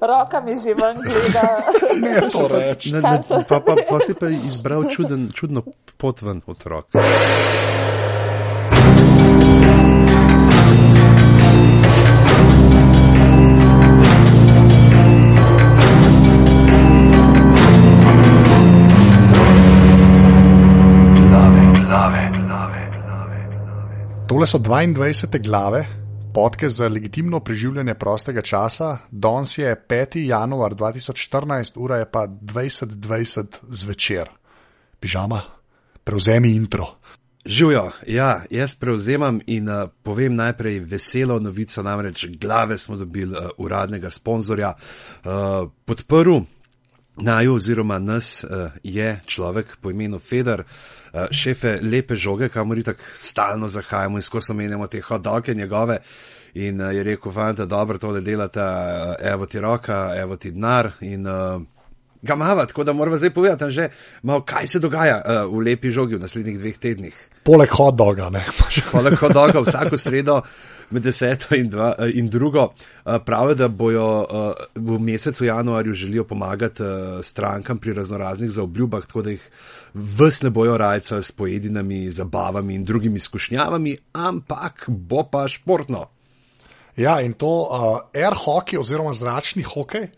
roka mi že ven gleda. Ne, to reči. Ne, ne, pa, pa, pa si pa izbral čuden, čudno pot ven od roka. Tole so 22. glave, podke za legitimno preživljanje prostega časa. Danes je 5. januar 2014, ura je pa 2020 zvečer. Pižama, prevzemi intro. Živijo, ja, jaz prevzemam in uh, povem najprej veselo novico, namreč glave smo dobili uh, uradnega sponzorja. Uh, podprl naju oziroma nas uh, je človek po imenu Feder. Uh, šefe lepe žoge, kamor tako stalno zahajamo in skozi omenjamo te hodoke njegove. In uh, je rekel, fanta, dobro, tole delate, uh, evo ti roka, evo ti denar. In uh, ga mava, tako da moramo zdaj povedati, že, malo, kaj se dogaja uh, v lepi žogi v naslednjih dveh tednih. Poleg hot doga, ne. Poleg hot doga vsako sredo. Med deseto in, dva, in drugo, pravijo, da bojo v mesecu januarju želijo pomagati strankam pri raznoraznih zaobljubah, tako da jih vse ne bojo rajca s pojedinami, zabavami in drugimi izkušnjavami, ampak bo pa športno. Ja, in to uh, air hockey oziroma zračni hokej.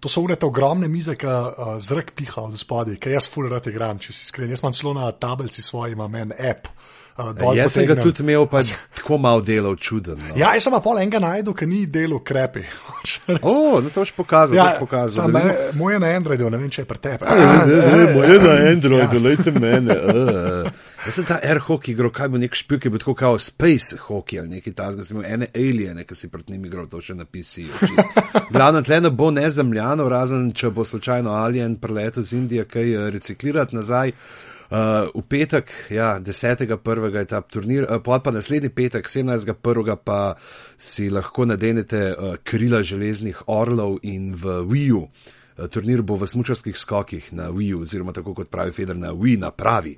To so unete ogromne mize, ki uh, zrak piha od spodaj, ki jaz fulano igram, če si iskren. Jaz imam celo na tablici svoj, imam en app. Uh, jaz sem ga tudi imel, pa tako malo delal čuden. No. Ja, jaz sem pa pol enega najdu, ki ni delal krepi. o, no to boš pokazal. Ja, pokazal sam, ne, moj je na Androidu, ne vem, če je pri tebi. Moj je na Androidu, ja. lejte mene. Uh. Jaz sem ta air hockey igral, kaj bo nek špil, ki bo tako kao space hockey ali nekaj takega. Sem imel ene aliene, ki si proti njim igral, to še na PC. Glavno tle ne bo nezemljano, razen če bo slučajno alien preletel z Indije, kaj reciklirati nazaj. Uh, v petek, ja, 10.1. je ta turnir, uh, pa naslednji petek, 17.1. pa si lahko nadenete uh, krila železnih orlov in v Wii. -U. Turnir bo v smočarskih skokih na Wii, oziroma tako kot pravi Feder, na Wii napravi.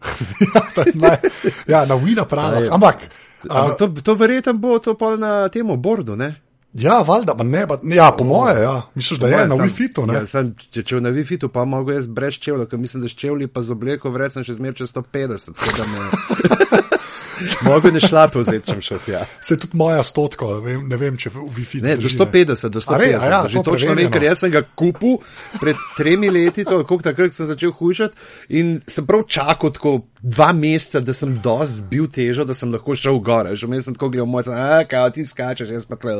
ja, na Wii napravi. Ampak, Ampak to, to verjetno bo to pa na tem bordu, ne? Ja, valjda, ne, pa, ja, po moje, ja. misliš, da je na Wi-Fi-tu. Ja, če če na Wi-Fi-tu, pa mogo jaz brez čevlja, ker mislim, da s čevlji pa z obleko vrecem še zmer čez 150. Mogo ne šlape vzeti, če šel tja. Se tudi moja stotka, ne vem, ne vem če Wi-Fi. Ne, do 150, do 150. Re, ja, že to točno vem, ker jaz sem ga kupil pred tremi leti, to, koliko takrat sem začel hujšati in sem prav čakal tako dva meseca, da sem dosti zbil težo, da sem lahko šel gor. Že vmes sem tako gledal, moj, a kaj ti skačeš, jaz pa tle.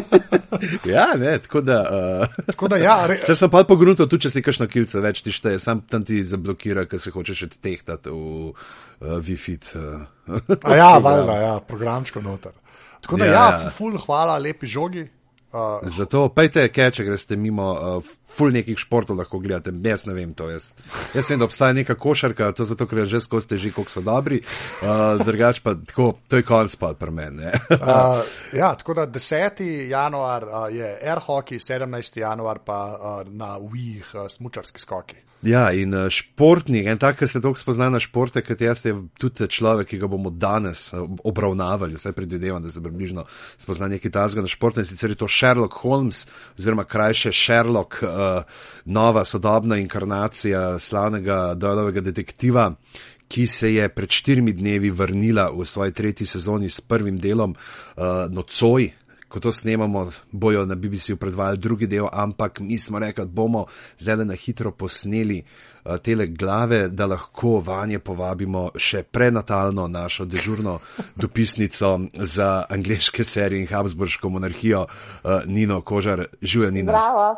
ja, ne, tako da. Uh, tako da ja, re... Ser sem pa pogrunil, tudi če si kakšno kilce več ti šteje, sam tam ti zablokira, ker se hočeš tehtati v uh, Wi-Fi. Uh. a ja, valjda, ja, programčko noter. Tako da ja, ja, ja. ful, hvala, lepi žogi. Uh, Zato pejte, kaj, če greste mimo, uh, ful nekih športov lahko gledate, jaz ne vem to. Jaz, jaz vem, da obstaja neka košarka, to zato, ker že skozi teži, koliko so dobri, uh, drugač pa tako, to je konc pa pri meni. uh, ja, tako da 10. januar uh, je air hockey, 17. januar pa uh, na Wii uh, smučarski skoki. Ja, in športnik, en tak, ki se tako spozna na športe, kot jaz, je tudi človek, ki ga bomo danes obravnavali, vse predvidevam, da se približno spozna nekaj tazga na športe. In sicer je to Sherlock Holmes, oziroma krajše Sherlock, uh, nova sodobna inkarnacija slavnega Doyleovega detektiva, ki se je pred štirimi dnevi vrnila v svoji tretji sezoni s prvim delom uh, Nocoj ko to snemamo, bojo na BBC-ju predvajali drugi del, ampak mi smo rekli, da bomo zdaj na hitro posneli uh, tele glave, da lahko vanje povabimo še prenatalno našo dežurno dopisnico za angliške serije in Habsburško monarhijo, uh, Nino Kožar, živijo Nina. Bravo.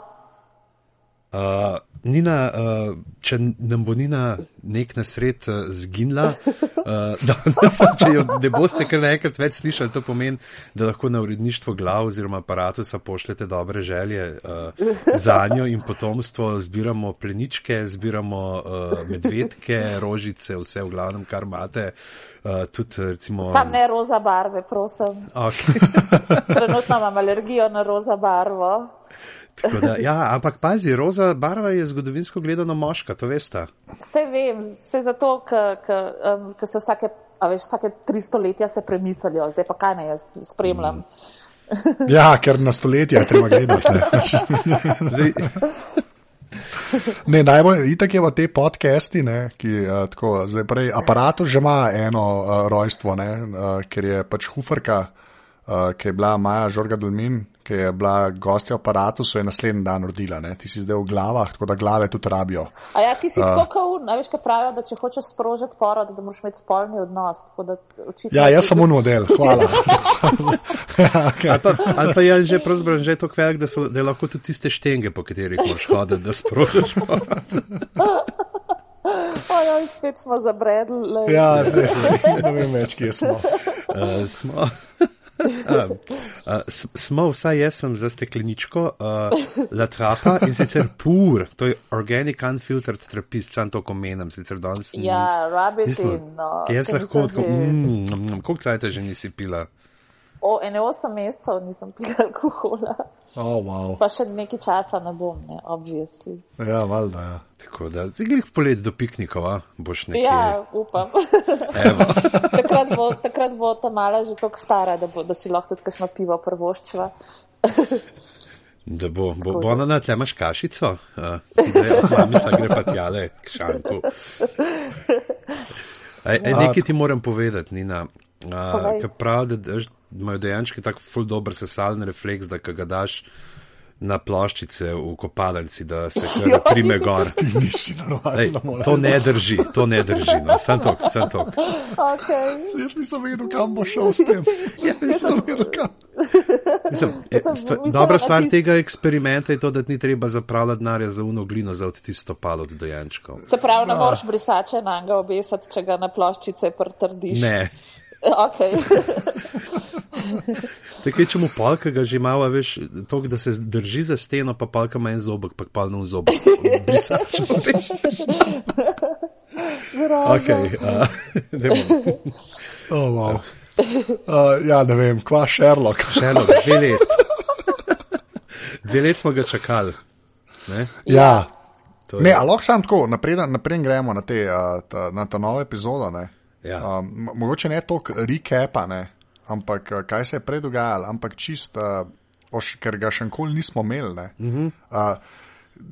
Uh, Nina, uh, če nam bo Nina nek nasred uh, zginila, uh, danes, če jo ne boste kar naenkrat več slišali, to pomeni, da lahko na uredništvo glav oziroma aparatusa pošljete dobre želje uh, za njo in potomstvo. Zbiramo pleničke, zbiramo uh, medvedke, rožice, vse v glavnem, kar imate. Uh, tudi, recimo, Sam ne roza barve, prosim. Okay. Trenutno imam alergijo na roza barvo. Da, ja, ampak pazi, roza barva je zgodovinsko gledano moška, to veste. Vse vem, vse zato, ker um, se vsake, veš, vsake 300 letja se premislijo, zdaj pa kaj naj jaz spremljam. Mm. Ja, ker na stoletja treba gledati. Zdaj, ne najbolj itak je v te podcasti, ne, ki uh, tako, zdaj prej aparatu že ima eno uh, rojstvo, ne, uh, ker je pač Huferka, uh, ki je bila Maja Žorga Dulmin, ki je bila gostja aparatu, so je naslednji dan rodila. Ne. Ti si zdaj v glavah, tako da glave tudi rabijo. A ja, ti si tako kaun, a veš, kaj pravijo, da če hočeš sprožiti porod, da moraš imeti spolni odnos. tako Da, očitno Ja, jaz sem un model, hvala. ja, okay. ali pa, ali pa je že pravzaprav že tako velik, da, so, da lahko tudi tiste štenge, po katerih moraš hoditi, da sprožiš. Ojoj, spet smo zabredli. ja zdaj, ne vem več, kje smo. Uh, smo. Um, uh, smo, vsaj jaz sem za stekleničko uh, latrapa in sicer pur, to je organic unfiltered trapist, sam to komenem, sicer danes nisem. Ja, in, no, Jaz lahko, tako, že- mm, mm, koliko cajt že nisi pila? O, ene osem mesecev nisem pila alkohola, Oh, wow. pa še nekaj časa ne bom, ne, obvisli. Ja, valjda. Ja. Tako da, glih polet do piknikov, a? boš nekje. Ja, upam. Evo. takrat, bo, takrat bo ta mala že tako stara, da, bo, da si lahko tudi kakšno pivo prvoščiva. Da bo, bo, bo ona na tle imaš kašico, uh, ti da je mamica gre pa tjale k šanku. Ej, ej, nekaj ti moram povedati, Nina. Uh. Ker pravi, da da imajo dejansko tako ful dober sesalni refleks, da ko ga daš na ploščice v kopalnici, da se kar prime gor. Ti nisi Ej, moram to ne drži, to ne drži. No. Sam tok, sam tok. Okay. Jaz nisem vedel, kam bo šel s tem. Ja, nisem vedel, kam. Mislim, e, sem stva, mislila dobra stvar tega eksperimenta je to, da ti ni treba zapravljati denarja za uno glino za odtisto palo do dojenčkov. Se pravi, ne moreš brisače na njega obesati, če ga na ploščice pretrdiš. Ne. Okay. Tako če mu palka ga že malo, veš, to, da se drži za steno, pa palka ima en zobek, pa palno v zobek. Brisač. okay, uh, dajmo. Oh, wow. uh, ja, ne vem, kva Sherlock. Šelo, dve let. Dve let smo ga čakali. Ne? Ja. Je- Ne, a lahko sam tako, naprej, naprej gremo na, te, uh, ta, na ta novo epizodo. Ne? Ja. Um, mo- mogoče ne toliko recapa, ne? ampak uh, kaj se je prej dogajalo, ampak čist, uh, oš, ker ga še nikoli nismo imeli. ne. Mhm. Uh,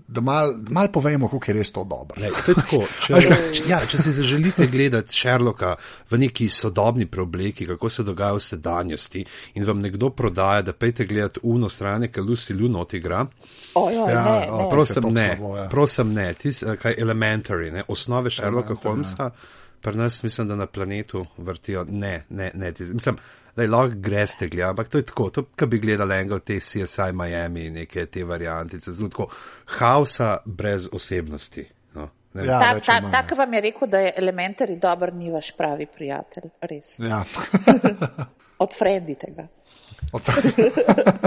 da mal, mal povemo, kako je res to dobro. Lej, to je tako, če, če, ja, če si zaželite gledati Sherlocka v neki sodobni preobleki, kako se dogaja v sedanjosti, in vam nekdo prodaja, da pejte gledati uno strane, ki Lucy Lunot igra, Ojoj, Ja, ne, o, ne. prosim. ne, slabo, ja. prosim ne, tis, kaj elementary, ne, osnove Sherlocka Elementary, Holmesa, pri nas mislim, da na planetu vrtijo, ne, ne, ne, tis, mislim, da lahko greste gledati, ampak to je tako, to, kar bi gledali enega od te CSI Miami, neke te variantice, zelo tako, haosa brez osebnosti. No, ne. Ja, Ta, ta, manj, tak vam je rekel, da je elementari dober, ni vaš pravi prijatelj. Res. Ja. Odfrendite ga. Od-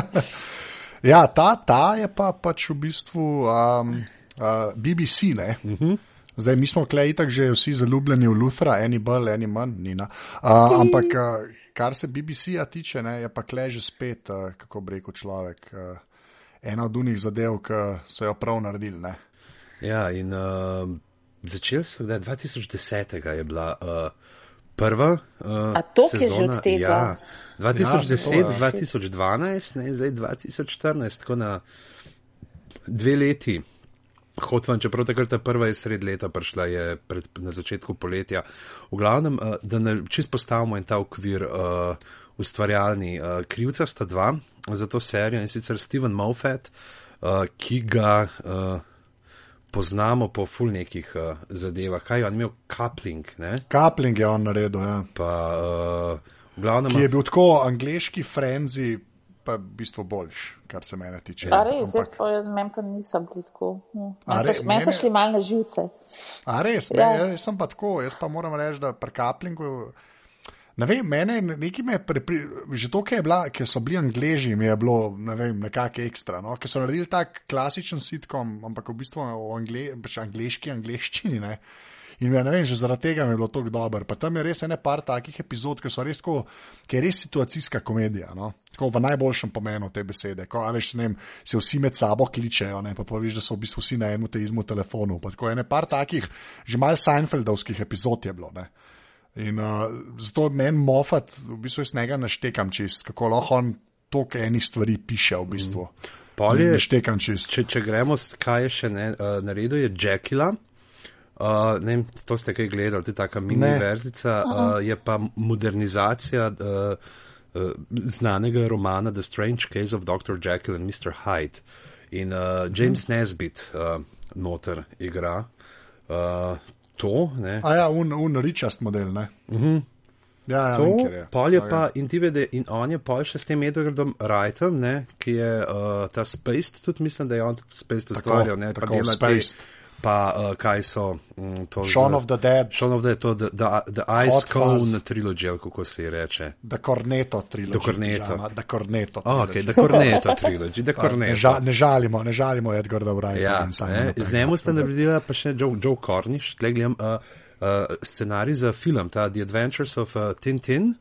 ja, ta, ta je pa pač v bistvu um, uh, BBC. Ne? Uh -huh. Zdaj, mi smo klej tako že vsi zaljubljeni v Luthra, eni bolj, eni manj, nina. Uh, ampak, uh, kar se BBC-ja tiče, ne, je pa klej že spet, uh, kako bi rekel človek, uh, ena od unih zadev, ki so jo prav naredili. Ne. Ja, in uh, začel sem, da je 2010. je bila uh, prva. Uh, A toliko je že od tega? Ja, 2010, Ja, ja, 2012, ne, zdaj 2014, tako na dve leti. Hotvan, čeprav takrat ta prva je sred leta prišla, je pred, na začetku poletja. V glavnem, uh, da ne čist postavimo in ta okvir uh, ustvarjalni. Uh, krivca sta dva za to serijo in sicer Steven Moffat, uh, ki ga uh, poznamo po ful nekih uh, zadevah. Kaj je on imel? Coupling, ne? Kapling je on naredil, ja. Pa uh, glavnem. ki je bil tako angliški frenzi, pa v bistvu boljš, kar se mene tiče. A res, jaz Ampak- pa, meni pa niso bili tako. Hm. Meni so, meni so šli mal na živce. A res, Ja. ja. jaz sem pa tako, jaz pa moram reči, da pri kaplingu. Ne vem, mene nekaj me je pripri... že to, je bila, ker so bili angliži, mi je bilo ne vem, nekako ekstra. No? Ker so naredili tak klasičen sitkom, ampak v bistvu v angle... pač angliški angliščini. Ne? In ja, ne vem, že zaradi tega mi je bilo tako dobro. Pa tam je res ene par takih epizod, ki so res tako, ki je res situacijska komedija. No? Tako v najboljšem pomenu te besede. Ko, veš, ne vem, se vsi med sabo kličejo, ne? pa poviš, da so v bistvu vsi na enem te izmu telefonu. Pa tako ene par takih, že mal Seinfeldovskih epizod je bilo. Ne? In uh, zato meni Moffat, v bistvu jaz njega naštekam čist, kako lahko on toliko enih stvari piše v bistvu. Pol je- Ne štekam čist. Če, če gremo, kaj je še ne, uh, naredil, je Jackila. Uh, ne vem, to ste kaj gledali, to je taka mini verzica, uh, je pa modernizacija uh, uh, znanega romana The Strange Case of Dr. Jekyll and Mr. Hyde. In uh, James Nesbitt uh, noter igra uh, to, ne. A ja, un, un ričast model, ne? Uh -huh. Ja, ja, To, vem, je. pol je Ja, pa in ti vede, in on je pol še s tem Edwardom Wrightom, ne, ki je uh, ta Spaced, tudi mislim, da je on tudi Spaced ustvarjal, ne, pa tako, dela te, Spaced. Pa uh, kaj so mm, to Shaun z- of the Dead. Shaun of the Dead, to The, the, the Ice Hot Cone Fuzz. trilogy, ali kako se reče. Da Corneto trilogy. Da Cornetto. pižama, Da Corneto. Oh, trilogy. okay, The Cornetto trilogy, The Pa, Ne, Cornetto. ža, ne žalimo, ne žalimo Edgarda Wrighta. Ja, ne, Pegga. z njemu sta naredila pa še Joe, Joe Cornish, tle gledam uh, uh, scenarij za film, ta The Adventures of uh, Tintin.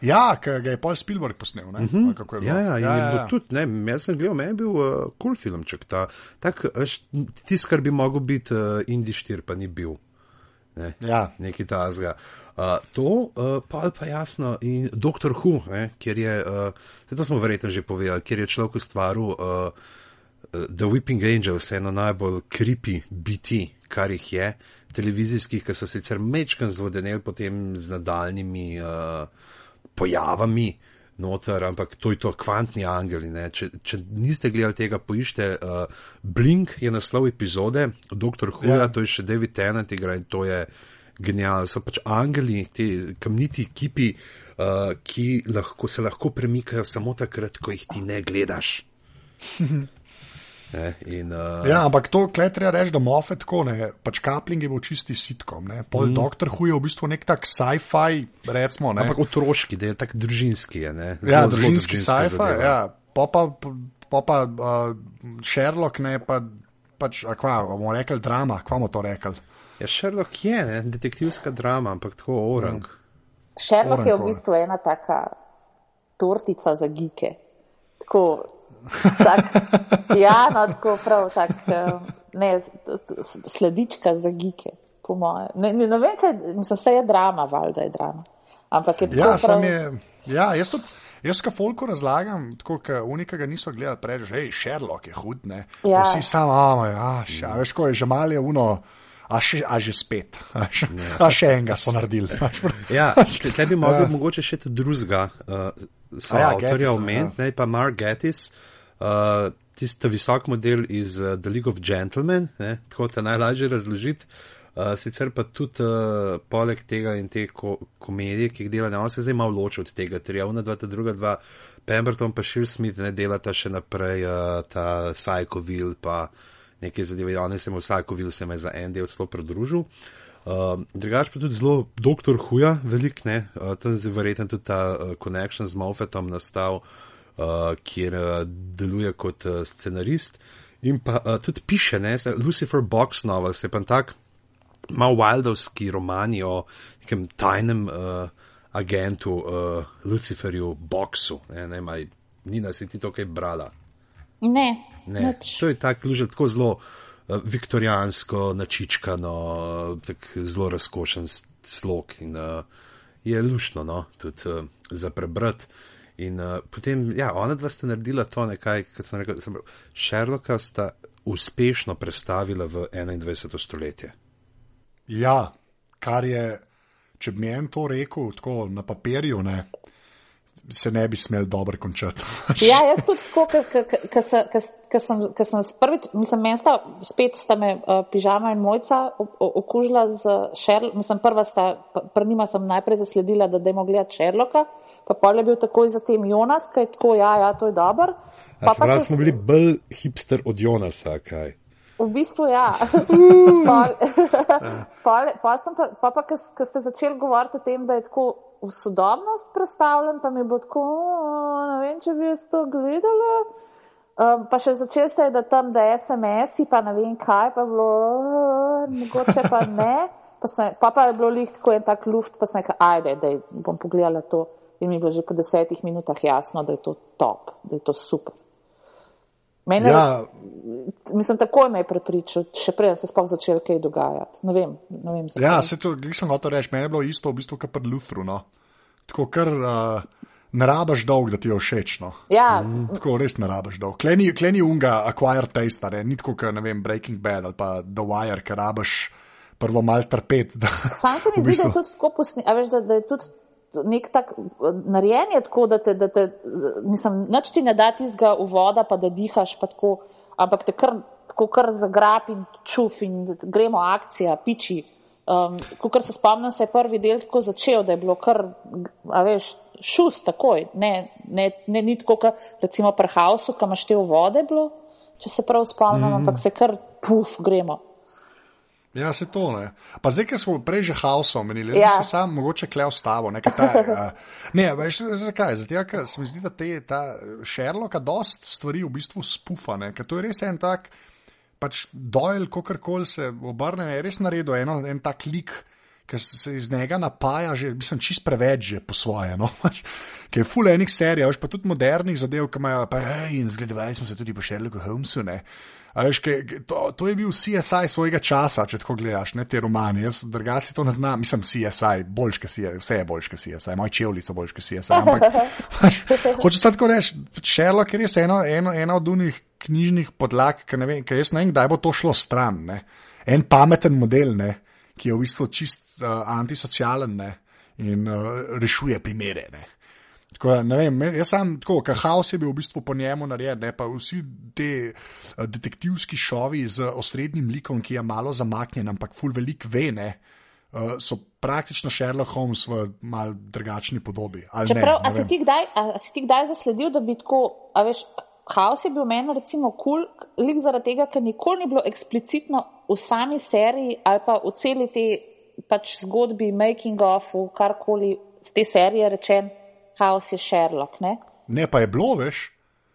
Ja, ki ga je Paul Spielberg posnel. Ne? Uh -huh. Kako je bilo? Ja, ja, in ja, ja, ja. tudi, ne, jaz sem gledal, meni je bil uh, kul cool filmček. Ta, tak, veš, tisti, kar bi mogel biti uh, Indij 4, pa ni bil. Ne, Ja. Neki tazga. Uh, to uh, pa, pa jasno, in Doctor Who, ne, kjer je, uh, to smo verjetno že povedali, kjer je človek ustvaril uh, uh, The Whipping Angels, eno najbolj creepy biti, kar jih je, televizijskih, ki so sicer mečkan zvodeneli potem z nadaljnimi uh, pojavami. Noter, ampak to je to kvantni angeli. ne. Če, če niste gledali tega, poiščite. Uh, Blink je naslov epizode, Dr. Huja, Ja. ja. to je še David Tennant igra in to je genialno. So pač angeli, ti kamniti kipi, uh, ki lahko, se lahko premikajo samo takrat, ko jih ti ne gledaš. Ne, in, uh, Ja, ampak to kle treba reči, da Moffat tako ne. Pač Kapling je bil čisti sitkom. Ne? Pol mm. Doktor Hu je v bistvu nek tak sci-fi, recimo. Ne? Ampak otroški, da je tako družinski. Je, ne? ja, Zelo- zelo družinski družinska sci-fi. Ja. Pa pa, pa, pa uh, Sherlock, ne pa pač, a kva, bomo rekli drama, kva bomo to rekli. Ja, Sherlock je ne? detektivska drama, ampak tako orang. Sherlock je v bistvu ena taka tortica za gike. Tako, tak, ja, no, tako prav, tak, eh, ne, sledička za gike, po moje. Ne, ne, ne vem, če mislim, se je drama, valjda je drama. Ampak je tako Ja, prav, sam je. Ja, jaz tudi. Jaz, ka folko razlagam, tako kot unika ga niso gledali, prej že, hej, Sherlock je hud, ne. Ja. Vsi samo, a, ja, še, a veš, ko je že malo je uno, a, še, a že spet, a še, a še enega so naredili. Ja, tle tle bi mogel ja. mogoče še drugega uh, so A ja, ja, avtorja omeniti, ja. pa Mark Gattis, uh, tisti visok model iz uh, The League of Gentlemen, ne, tako te najlažje razložiti. Uh, sicer pa tudi uh, poleg tega in te ko komedije, ki jih dela, ne, on se zdaj malo loči od tega, ter je ona dva, ta druga dva, Pemberton pa Shir Smith ne delata še naprej uh, ta Psychoville pa neke zadeve, on se mu Psychoville se me za en del celo pridružil. Uh, drugač pa tudi zelo doktor Huja, velik ne, uh, tam je verjetno tudi ta uh, connection z Moffatom nastal, uh, kjer uh, deluje kot uh, scenarist in pa uh, tudi piše, ne, Lucifer Box novel, se pa tak malo wildovski romani o nekem tajnem uh, agentu uh, Luciferju Boxu, ne, ne, maj, Nina, si ti to kaj brala? Ne, Ne, nič. to je tako luže, tako zelo uh, viktorijansko, načičkano, uh, tako zelo razkošen slog in uh, je lušno, no, tudi uh, za prebrati. In uh, potem, ja, ona dva sta naredila to nekaj, kot sem rekel, sem, Sherlocka sta uspešno predstavila v 21. stoletje. Ja, kar je, če bi mi en to rekel, tako na papirju, ne, se ne bi smel dobro končati. Ja, jaz tudi tako, ker sem, sem prvič, mislim, meni sta, spet sta me uh, pižama in mojca okužila z Sherlock, mislim, prva sta, p- pri njima sem najprej zasledila, da dajmo gledati Sherlocka, pa pol je bil takoj zatem Jonas, ki je tako, ja, ja, to je dober. Pa, pa se- bili bolj hipster od Jonasa, kaj. V bistvu ja. pol, pol, pol sem pa, pa, pa ko ste začeli govoriti o tem, da je tako v sodobnost predstavljen, pa mi bo tako, "O, ne vem, če bi jaz to gledala. Um, pa še začel se je, da tam, da SMS-i, pa ne vem kaj, pa bilo, "O, mogoče pa ne. Pa, sem, pa, pa je bilo lih tako en tak luft, pa sem rekel, ajde, da bom pogledala to. In mi je bilo že po desetih minutah jasno, da je to top, da je to super. Mene, ja, Mislim, takoj me je prepričal, še preden se sploh začel kaj dogajati. Ne vem, ne vem zakaj. ja, se to, glih sem hotel reči, meni je bilo isto v bistvu kot pri Luthru. No. Tako kar uh, ne rabaš dolg, da ti je všeč. No. Ja, Tako res ne rabaš dolg. Kleni, kleni unga, acquired taste, ne, ni tako, kot ne vem, Breaking Bad ali pa The Wire, ker rabaš prvo mal trpeti. Sam se mi v zdi, da bistvu- je tudi tako posnet, a veš, da, da je tudi nek tak narejen je tako, da te, da te, mislim, nič ti ne da tistega uvoda, pa da dihaš, pa tako, ampak te kar, tako kar zagrab in čuf in gremo akcija, piči. Um, Ko se spomnim, se je prvi del tako začel, da je bilo kar, a veš, šust takoj, ne, ne, ne ni tako, kot recimo pri Hausu, kam imaš te vode bilo, če se prav spomnim, mm. ampak se kar puf, gremo. Ja, se to ne. Pa zdaj, ker smo prej že haos omenili, Ja. ja. se sam mogoče klev stavo. Ne, ker ta, uh, ne veš, zakaj? Zato, ker se mi zdi, da te, ta Sherlocka dost stvari v bistvu spufa, ne, ker to je res en tak, pač Doyle, kakorkoli se obrne, je res naredil eno, en tak lik. Ker se iz njega napaja, že, mislim, čist preveč že po svoje. No? Pač, Ker je full enih serij, pa tudi modernih zadev, ki imajo, pa hej, in zgledovali smo se tudi po Sherlocku Holmesu. Ne? Veš, ke- to, to je bil CSI svojega časa, če tako gledaš, ne te romane. Jaz drugače to ne znam, mislim, CSI, boljš, kot CSI, vse je boljš, kot CSI, moji čevlji so boljš, kot CSI. Ampak hoče se tako reči, Sherlock je res eno, eno, ena od unih knjižnih podlag, ki ne vem, ki jaz ne vem, kdaj bo to šlo stran. Ne? En pameten model, ne? ki je v bistvu čist uh, antisocialen ne? in uh, rešuje primere. Ne? Tako, da, vem, jaz sam tako, ker haos je bil v bistvu po njemu narejen, ne pa vsi te uh, detektivski šovi z osrednjim likom, ki je malo zamaknjen, ampak ful velik ve, ne, uh, so praktično Sherlock Holmes v mal drugačni podobi. ali ne, Čeprav, ne a si, kdaj, a, a si ti kdaj zasledil, da bi tako, a veš, haos je bil meni recimo kul, cool, lik zaradi tega, ker nikoli ni bilo eksplicitno v sami seriji ali pa v celi te pač zgodbi, making of, karkoli z te serije rečen, haos je Sherlock, ne? Ne, pa je bilo, veš.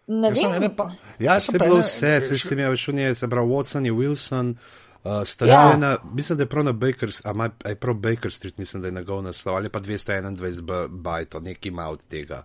Ne Jaz vem. ene pa, ja, sem je pa bilo vse, se sem jaz šel nje, se pravi Watson je Wilson, uh, staljena, ja. mislim, da je prav na Baker, a ima- a je prav Baker Street, mislim, da je njegov naslov, ali pa 221 b- bajto, nekaj ima od tega.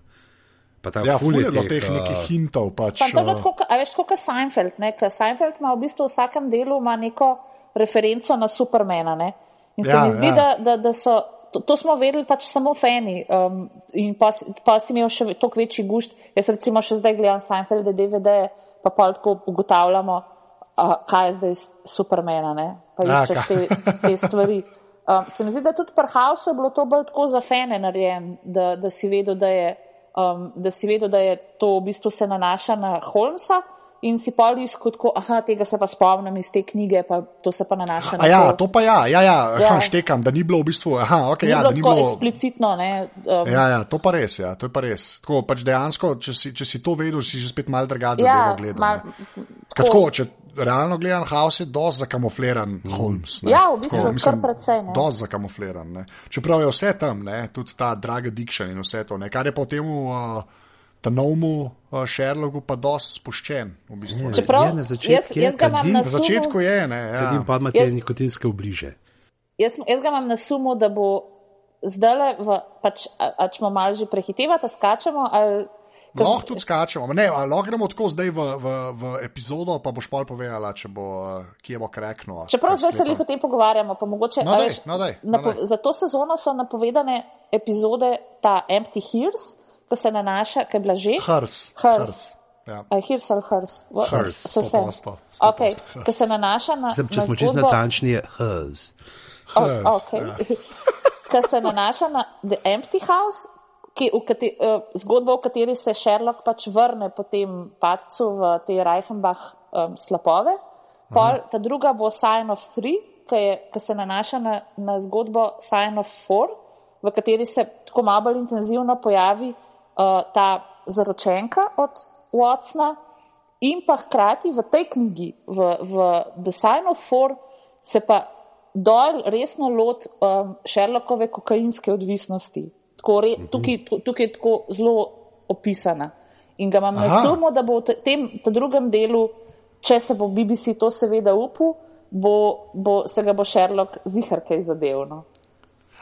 Pa ta Ja, ful ful je je bilo teh, teh uh, nekih hintov. Pač, Sam to je bilo uh, tako, a veš, kot Seinfeld, ne? Ker Seinfeld ima v bistvu v vsakem delu neko referenco na Supermana, ne? In se Ja, mi zdi, ja. da, da, da so, to, to smo vedeli pač samo fani um, in pa, pa si imel še toliko večji gušt. Jaz recimo še zdaj gledam Seinfeld DVD, pa pa tako ugotavljamo, uh, kaj je zdaj Supermana, ne? Pa iščeš te, te stvari. Um, se mi zdi, da tudi pri Hausu je bilo to bolj tako za fene narejen, da, da si vedel, da je um, da si vedel, da je to v bistvu se nanaša na Holmesa in si pol iskal tako, aha, tega se pa spomnim iz te knjige, pa to se pa nanaša na A ja, to. pa ja, ja, ja, Ja. ja. štekam, da ni bilo v bistvu, aha, ok, Ni ja, bilo da ni tako bilo. eksplicitno, ne. Um, Ja, ja, to pa res, ja, to je pa res. Tako pač dejansko, če si, če si to vedel, si že spet mal drugače ja, gledal. mal. Ker Tako, če realno gledam, House je dosti zakamufliran Holmes. Ne. Ja, v bistvu kar precej, ne. Dosti zakamufliran. Ne. Čeprav je vse tam, ne, tudi ta drag addiction in vse to, ne. kar je pa v tem uh, novemu uh, Sherlocku pa dosti spuščen. V bistvu, ne. Čeprav je na začetku jaz, je, jaz ga imam kadim- na Na začetku je, ne. Ja. Kadim pa ima te Jaz- nikotinske obliže. jaz, jaz ga imam na sumu, da bo zdaj, pač, a, a če bomo malo že prehitevati, skačemo. Ali, ko- Lahko tudi skačemo, ne, lahko gremo tako zdaj v, v, v epizodo, pa boš pol povedala, če bo, uh, kje bo krekno. Čeprav zdaj se veliko o tem pogovarjamo, pa mogoče No a daj, veš, no daj, no daj. za to sezono so napovedane epizode ta Empty Hears, ki se nanaša, ki je bila že. Hrs. Hrs. Ja. A je Hears ali Hrs? Wo- Hrs, so vse. 100%, 100%. Okay, ki se nanaša na. Zdaj, če na smo čisto natančni, je hers. O- Hrs, Okay. ja. Ki se nanaša na The Empty House, ki, v kate, uh, zgodbo, v kateri se Sherlock pač vrne po tem padcu v te Reichenbach um, slapove. Pol, ta druga bo Sign of Three, ki, je, ki se nanaša na, na zgodbo Sign of Four, v kateri se tako malo bolj intenzivno pojavi uh, ta zaročenka od Watsona. In pa hkrati v tej knjigi, v, v The Sign of Four, se pa Doyle resno lot um, Sherlockove kokainske odvisnosti. Tako, re, tukaj, tukaj je tako zelo opisana. In ga imam na Aha. sumu, da bo v te- tem drugem delu, če se bo BBC to seveda upal, bo, bo, se ga bo Sherlock zihar kaj zadevno.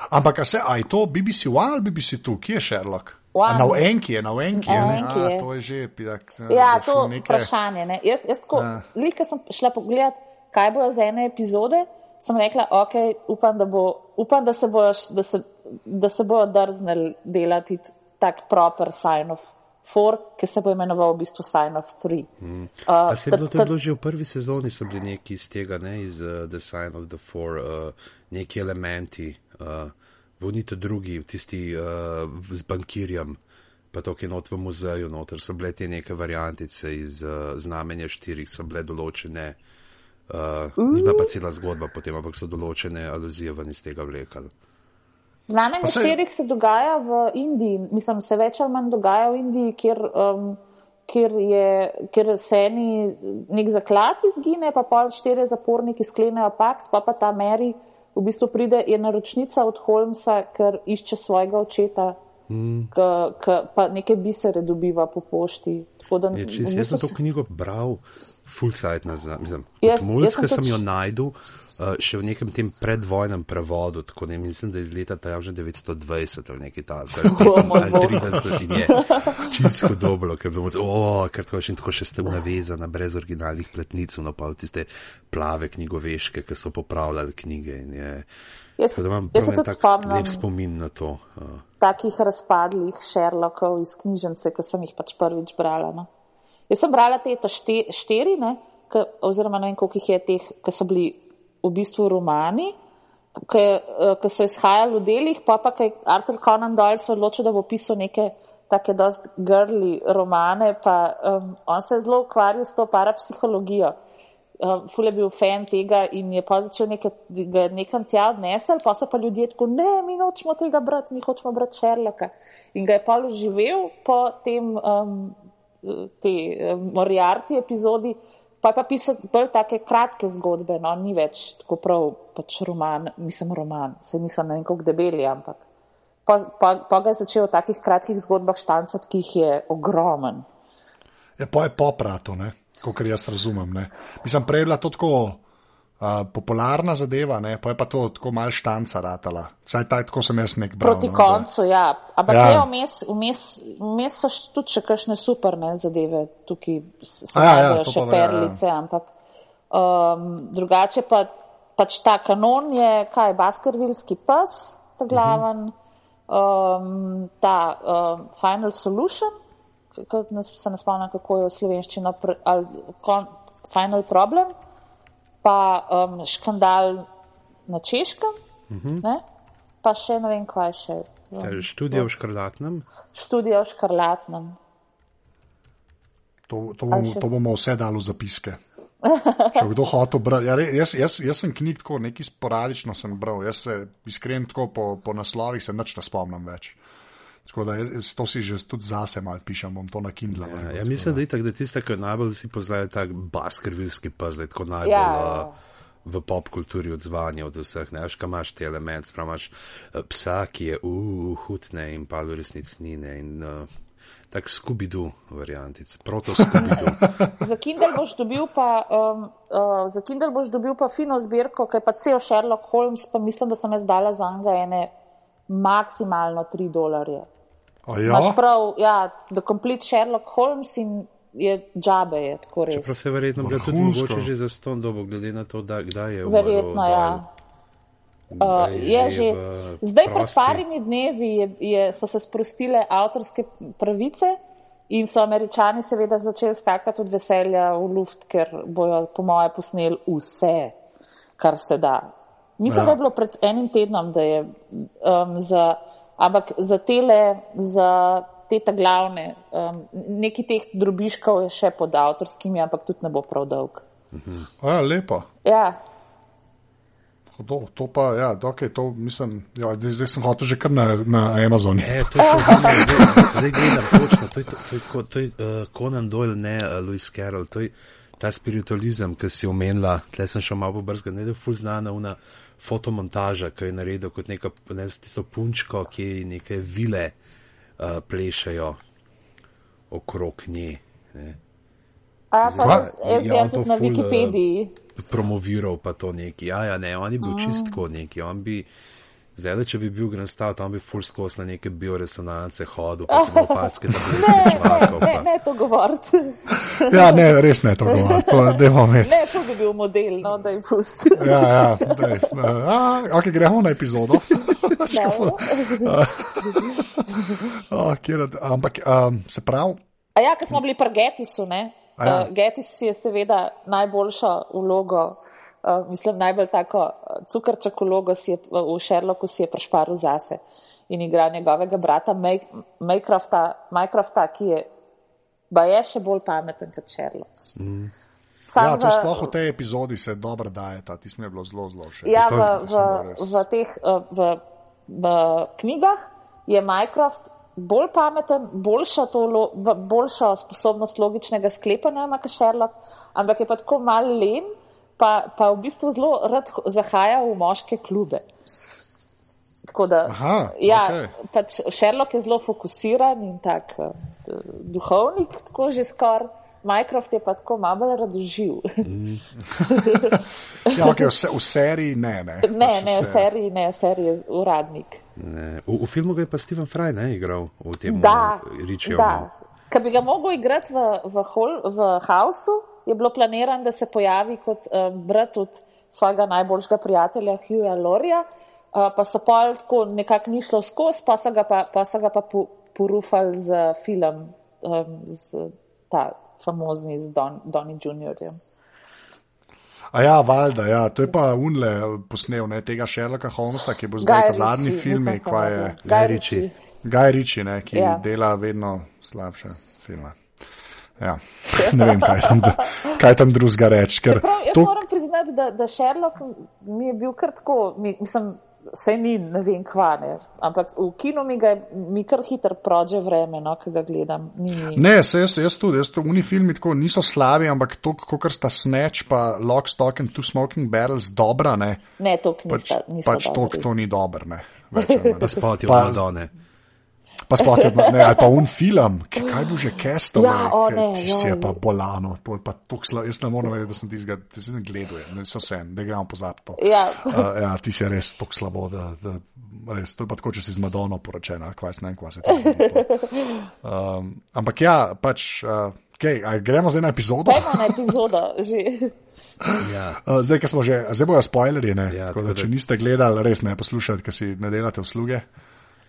Ampak a se, a je to BBC One ali BBC Two, kje je Sherlock? A Na Enki je, na Enki je. Ne? A. To je že, pidak, Ja, boš to je nekaj- vprašanje. Ne? Jaz, jaz tako, Ja. ja. lika sem šla pogledat, kaj bojo za ene epizode, sem rekla, ok, upam, da, bo, upam, da se bojo, da se, da se bojo drznili delati tak proper sign of four, ki se bo imenoval v bistvu sign of three. Mm. Uh, se je bilo, to je bilo že v prvi sezoni, so bili neki iz tega, ne, iz uh, The Sign of the Four, uh, neki elementi, uh, vonite drugi, tisti uh, z bankirjem, pa to, ki je not v muzeju, noter so bile te neke variantice iz uh, znamenja štirih, so bile določene. Uh, ni bila pa cela zgodba potem, ampak so določene aluzije ven iz tega vlekali. Znamenje se... štirih se dogaja v Indiji, mislim, se več ali manj dogaja v Indiji, kjer, um, kjer, je, kjer se eni nek zaklad izgine, pa pol štiri zaporniki sklenejo pakt, pa pa ta Meri v bistvu pride, je naročnica od Holmesa, ker išče svojega očeta, mm. k, k, pa neke bisere dobiva po pošti. Da, je, čist, jaz sem to knjigo bral full sight nazaj. Mislim, yes, mulj, ki sem jo najdel, uh, še v nekem tem predvojnem prevodu, tako ne mislim, da je iz leta ta že 920 ali nekaj takega, ali 30 in je čisto dobro, ker bomo, oh, ker to še in tako še ste navezani brez originalnih pletnic, no pa tiste plave knjigoveške, ki so popravljali knjige. Jaz, da imam prav tak spomnim, lep spomin na to. Uh. Takih razpadlih Sherlockov iz knjižnice, ki sem jih pač prvič brala. No? Jaz sem brala te štiri, ne, k, oziroma ne vem, koliko jih je teh, ki so bili v bistvu romani, ki eh, so izhajali v delih, pa pa je Arthur Conan Doyle se odločil, da bo pisal neke take dost grli romane, pa um, on se je zelo ukvarjal s to parapsihologijo. Um, ful je bil fan tega in je pa začel neke, nekam tja odnesel, pa so pa ljudje tako, ne, mi nočemo tega brati, mi hočemo brati Sherlocka. In ga je pa živel po tem um, te eh, Moriarty epizodi, pa je pa pisal bolj take kratke zgodbe, no, ni več tako prav pač roman, mislim roman, se nisem na nekog debeli, ampak pa, pa, pa ga je začel v takih kratkih zgodbah štancati, ki jih je ogromen. Je ja, pa je poprato, kot jaz razumem. Ne. Mislim, prej je bila to tako popularna zadeva, ne? pa je pa to tako mal štanca ratala. Saj taj, tako sem jaz nek bral. Proti no, koncu, da... ja. Ampak ja. je vmes, vmes, vmes so tudi še kakšne super ne, zadeve, tukaj se ja, ja, še perlice, ja. ampak um, drugače pa pač ta kanon je, kaj, baskervilski pes, ta glaven, uh -huh. um, ta um, final solution, se ne spomnim, kako je v slovenščini, ali final problem pa um, škandal na češkem, uh mhm. -huh. pa še ne vem, kaj še. Um, študija v škrlatnem. Študija v škrlatnem. To, to, bom, to bomo vse dali v zapiske. Če kdo hoče brati, ja, jaz, jaz, jaz sem knjig tako neki sporadično sem bral, jaz se iskreno tako po, po naslovih se nič ne spomnim več. Tako da jaz, to si že tudi zase malo pišem, bom to na Kindle. Ja, ja, mislim, da je tako, da tiste, ki najbolj vsi poznajo, tak baskervilski je tako najbolj ja, ja. Uh, v pop kulturi odzvanje od vseh. Ne, ška imaš te element, spremaš uh, psa, ki je uh, hutne in pa v resnici ni. Ne, in, uh, Tak skubidu variantic, proto skubidu. za Kindle boš dobil pa, um, uh, za Kindle boš dobil pa fino zbirko, ki je pa cel Sherlock Holmes, pa mislim, da sem jaz dala za njega ene maksimalno 3 dolarje. Ja? Máš prav, ja, The Complete Sherlock Holmes in je džabe, je tako res. Čeprav se verjetno bi tudi mogoče že za ston dobo, glede na to, da, kdaj je umrl. Verjetno, ja. Uh, je že, zdaj, pred parimi dnevi, je, je, so se sprostile avtorske pravice in so američani seveda začeli skakati od veselja v luft, ker bojo, po moje, posneli vse, kar se da. Mislim, ja. da je bilo pred enim tednom, da je um, za ampak za tele, za te ta glavne, um, neki teh drobiškov je še pod avtorskimi, ampak tudi ne bo prav dolg. Mhm. Ja, lepo. Ja. To, to pa, ja, okay, to mislim, ja, zdaj sem hotel že kar na, na Amazonu. Ne, to je zdaj, zdaj gledam točno, to je, to, to je, to je uh, Conan Doyle, ne uh, Louis Carroll, to je ta spiritualizem, ki si omenila, tle sem šel malo brzga, ne da je ful znana una fotomontaža, ki je naredil kot neka, ne tisto punčko, ki neke vile uh, plešajo okrog nje. Ne. A, pa jaz bi tudi na Wikipediji. Promoviral pa to neki, ja, ja, ne, on je bil mm. čistko neki, on bi Zdaj, če bi bil Grand Star, tam bi full skos na neke bioresonance hodil, pa bi opatske tablete Ne, čvakal. ne, ne to govoriti. Ja, ne, res ne to imeti. Ne, to bi bil model, no, da jih pusti. Ja, ja, daj. A, ok, gremo na epizodo. oh, kjer, ampak um, se pravi, A ja, ko smo bili pri Getisu, ne? A ja. Uh, Getis je seveda najboljšo vlogo, uh, mislim, najbolj tako cukrček vlogo si je, v Sherlocku si je prešparil zase in igra njegovega brata May- Maycrofta, Mycrofta, ki je, ba je še bolj pameten kot Sherlock. Mm. ja, to sploh v tej epizodi se dobro daje, ta ti smo je bilo zelo, zelo všeč. Ja, v, v, v teh uh, v, v knjigah je Mycroft bolj pameten, boljšo, to, v- boljšo sposobnost logičnega sklepanja ima kot Sherlock, ampak je pa tako mal len, pa, pa v bistvu zelo rad zahaja v moške klube. Tako da, Aha, ja, okej. pač Sherlock je zelo fokusiran in tak uh, duhovnik, tako že skoraj. Mycroft je pa tako malo radoživ. Ja, okay, v, se, v seriji ne. Ne, ne, Pač ne, v seriji, ne, v seriji je uradnik. Ne, v, v filmu ga je pa Steven Fry ne, igral v tem Da, Ričiju. da. Ker bi ga mogel igrati v, v, hol, v Hausu, je bilo planirano, da se pojavi kot um, brat od svojega najboljšega prijatelja Hughja Lorija, uh, pa so pol tako nekako ni šlo skozi, pa so ga pa, pa, so ga pa po, porufali z film, um, z ta famozni z Don, Donny Jr. A ja, valjda, ja, to je pa Unle posnel, ne, tega Sherlocka Holmesa, ki bo zdaj zadnji film, kva je Ritchie. Ritchie. Guy Ritchie, ne, ki ja. dela vedno slabše filme. Ja. Ne vem, kaj tam, kaj tam drugega reči. ker Prav, jaz to- moram priznati, da, da Sherlock mi je bil kar tako, mi, mislim, sej ni, ne vem kva, ne, ampak v kinu mi ga je, mi kar hitro prođe vreme, no, ki ga gledam. Ni, ni. Ne, se jaz, jaz tudi, jaz to, uni filmi tako niso slabi, ampak to, kot sta Snatch pa Lock, Stock and Two Smoking Barrels dobra, ne, ne to pač, nista, niso pač to, to ni dobro, ne. Več manj. Pa Pa- od Madone. Pa sploh je, ne, ali pa un film, ki, kaj bil že Castle, Ja, si je pa bolano, to je pa tok sla, jaz ne morem verjeti, da sem tizga, da sem gledal, ne so sen, da gremo pozabiti to. Ja. Uh, ja, ti si res tok slabo, da, da res, to je pa tako, če si z Madono poročena, kvaj se ne vem, kva se ti zgodi. Um, ampak ja, pač, uh, okay, a gremo zdaj na epizodo. Pojmo na epizodo že. Ja. Uh, zdaj, smo že, zdaj bojo spoilerji, ne? Ja, tako tako da- če niste gledali, res ne poslušajte, ker si ne delate usluge.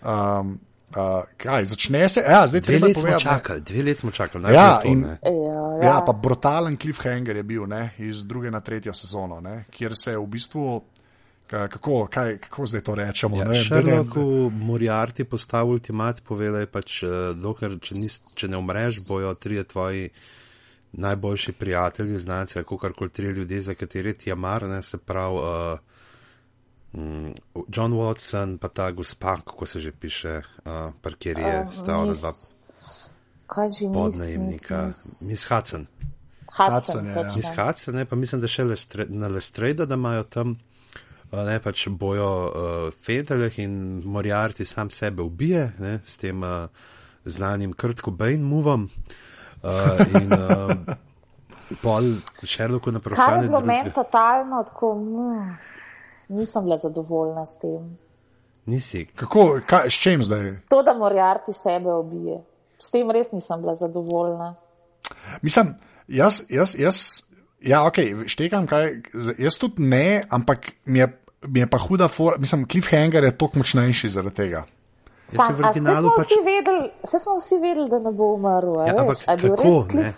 Um, uh, kaj, začne se, ja, zdaj Dve treba let smo čakali, dve let smo čakali. Ja, to, in- ne. Ja, Ja. ja, pa brutalen cliffhanger je bil ne, iz druge na tretjo sezono, ne, kjer se v bistvu, ka- kako, kaj, kako zdaj to rečemo? Ja, ne, da ne- Sherlocku Moriarty postavil ultimat, povedal je pač, eh, dokler, če, nis, če ne umreš, bojo trije tvoji najboljši prijatelji, znanci, ali kakorkoli trije ljudje, za katere ti je mar, ne, se pravi uh, mm, John Watson, pa ta gospa, kako se že piše, uh, par kjer je Uh, stal na dva Kaj podnajemnika, mis, mis. Miss Hudson. Hudson, Hudson, ja. Miss Hudson, ne, pa mislim, da še Lestre, na Lestreda, da imajo tam. uh, Ne, pač bojo uh, Fenteljah in Moriarty sam sebe ubije ne, s tem uh, znanim Krtko Bain movom. Uh, in uh, pol Sherlocku na Kar je preostane bilo meni totalno tako, mm, nisem bila zadovoljna s tem. Nisi. Kako, kaj, s čim zdaj? To, da Moriarty sebe ubije. S tem res nisem bila zadovoljna. Mislim, jaz, jaz, jaz ja, ok, štekam kaj, jaz tudi ne, ampak mi je, mi je pa huda, for, mislim, cliffhanger je toliko močnejši zaradi tega. Jaz se smo, pač- vsi vedeli, smo vsi vedeli, da ne bo umrl. Ja, ampak kako, res ne?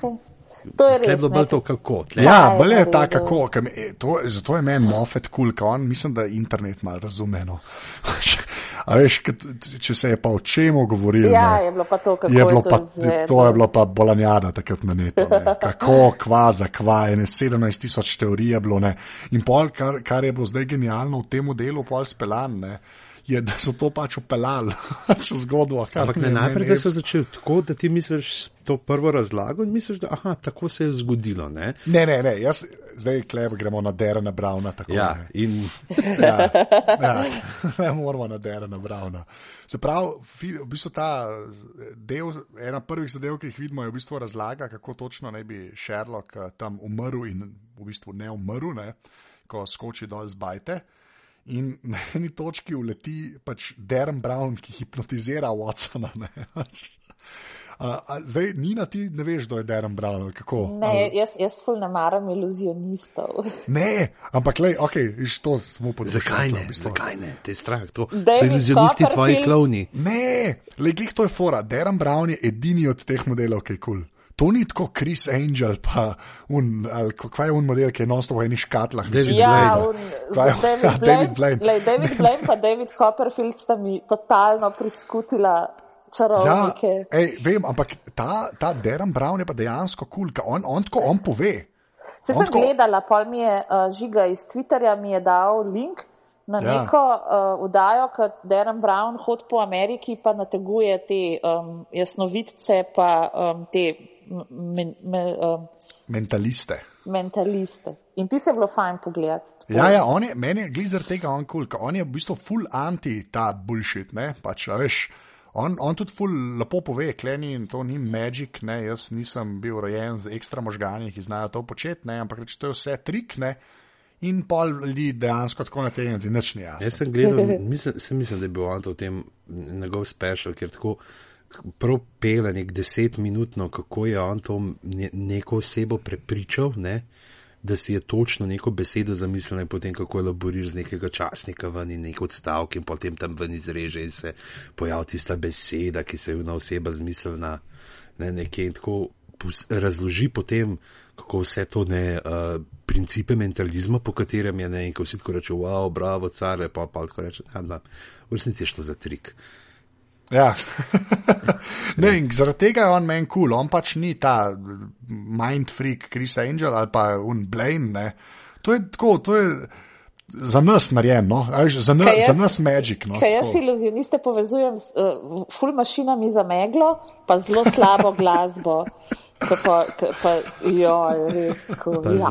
To je Tle je res. bilo bolj to, kako. Tle. Ja, je bolj je ta, kako, ker me- e, to, zato je meni Moffat kul, cool, ker on mislim, da je internet malo razumeno. A veš, t- če se je pa o čemu govoril, Ja, ne, je bilo pa to, kako je bilo to pa, izvedel. to je bilo pa bolanjada takrat na netu. Ne. Kako, kva, za kva, ene 17 tisoč teorij je bilo. Ne. In pol, kar, kar je bilo zdaj genialno v tem delu, pol speljan, ne, je, da so to pač upeljali, še zgodbo. Ampak ne najprej, da so začeli tako, da ti misliš to prvo razlago in misliš, da aha, tako se je zgodilo. Ne? Ne, ne, ne, jaz zdaj klep gremo na Derena Brauna. Tako, Ja, ne. in ja, ja, ne moramo na Derena Brauna. Se pravi, v bistvu ta del, ena prvih zadev, ki jih vidimo, je v bistvu razlaga, kako točno naj bi Sherlock eh, tam umrl in v bistvu ne umrl, ne, ko skoči dol z bajte. In na eni točki uleti pač Darren Brown, ki hipnotizira Watsona. ne, pač. A, a, zdaj, Nina, ti ne veš, kdo je Darren Brown. ali Kako? Ne, Ali- jaz, jaz ful ne maram iluzionistov. ne, ampak le, ok, iš to smo podali. Zakaj ne? Zakaj ne? Te je strah, to so David iluzionisti tvoji klovni. Ne, le glih to je fora. Darren Brown je edini od teh modelov, ki je kul. Cool. To ni tako Chris Angel, pa un, ali ko- kaj je un model, ki je nosto v enih škatlah. David Ja, Blaine. un, Kaj David, ja, Blaine, David Blaine. Lej, David Blaine pa David Copperfield sta mi totalno priskutila Ja, čarovnike. ej, vem, ampak ta, ta Darren Brown je pa dejansko kul, cool, on, on tako on pove. Se on sem tako- gledala, pol mi je uh, žiga iz Twitterja mi je dal link na Ja. neko uh, udajo, ker Darren Brown hod po Ameriki pa nateguje te um, jasnovidce pa um, te men, me, um, Mentaliste. mentaliste. In ti se je bilo fajn pogledati. tako. Ja, ja, on je, meni je glizer tega on kul, cool, on je v bistvu full anti ta bullshit, ne, pač, a veš. On, on tudi ful lepo pove, kleni in to ni magic, ne, jaz nisem bil rojen z ekstra možgani, ki znajo to početi, ne, ampak reč, to je vse trik, ne, in pol ljudi dejansko tako na tem, da nič ni jasno. Jaz sem gledal, mislim, sem mislim, da je bil on to v tem njegov special, ker tako prav pele nek desetminutno, kako je on to ne, neko osebo prepričal, ne, da si je točno neko besedo zamislil in potem kako elaborira z nekega časnika ven in nek odstavek in potem tam ven izreže in se pojavi tista beseda, ki se je ona oseba zmislila ne, nekje in tako razloži potem, kako vse to ne, uh, principe mentalizma, po katerem je ne, in ko vsi tako reče, wow, bravo, care, pa pa tako reče, ja, da, v resnici je šlo za trik. Ja. ne, in zaradi tega je on meni kul, cool. on pač ni ta mind freak Chris Angel ali pa un Blaine. Ne. To je tako, to je za nas narejeno, no? A veš, za, na, jaz- za nas magic. No? Kaj jaz tako. iluzioniste povezujem z uh, full mašinami za meglo, pa zelo slabo glasbo. Ko Pa, ko pa, joj, res, tako, Pa z, ja.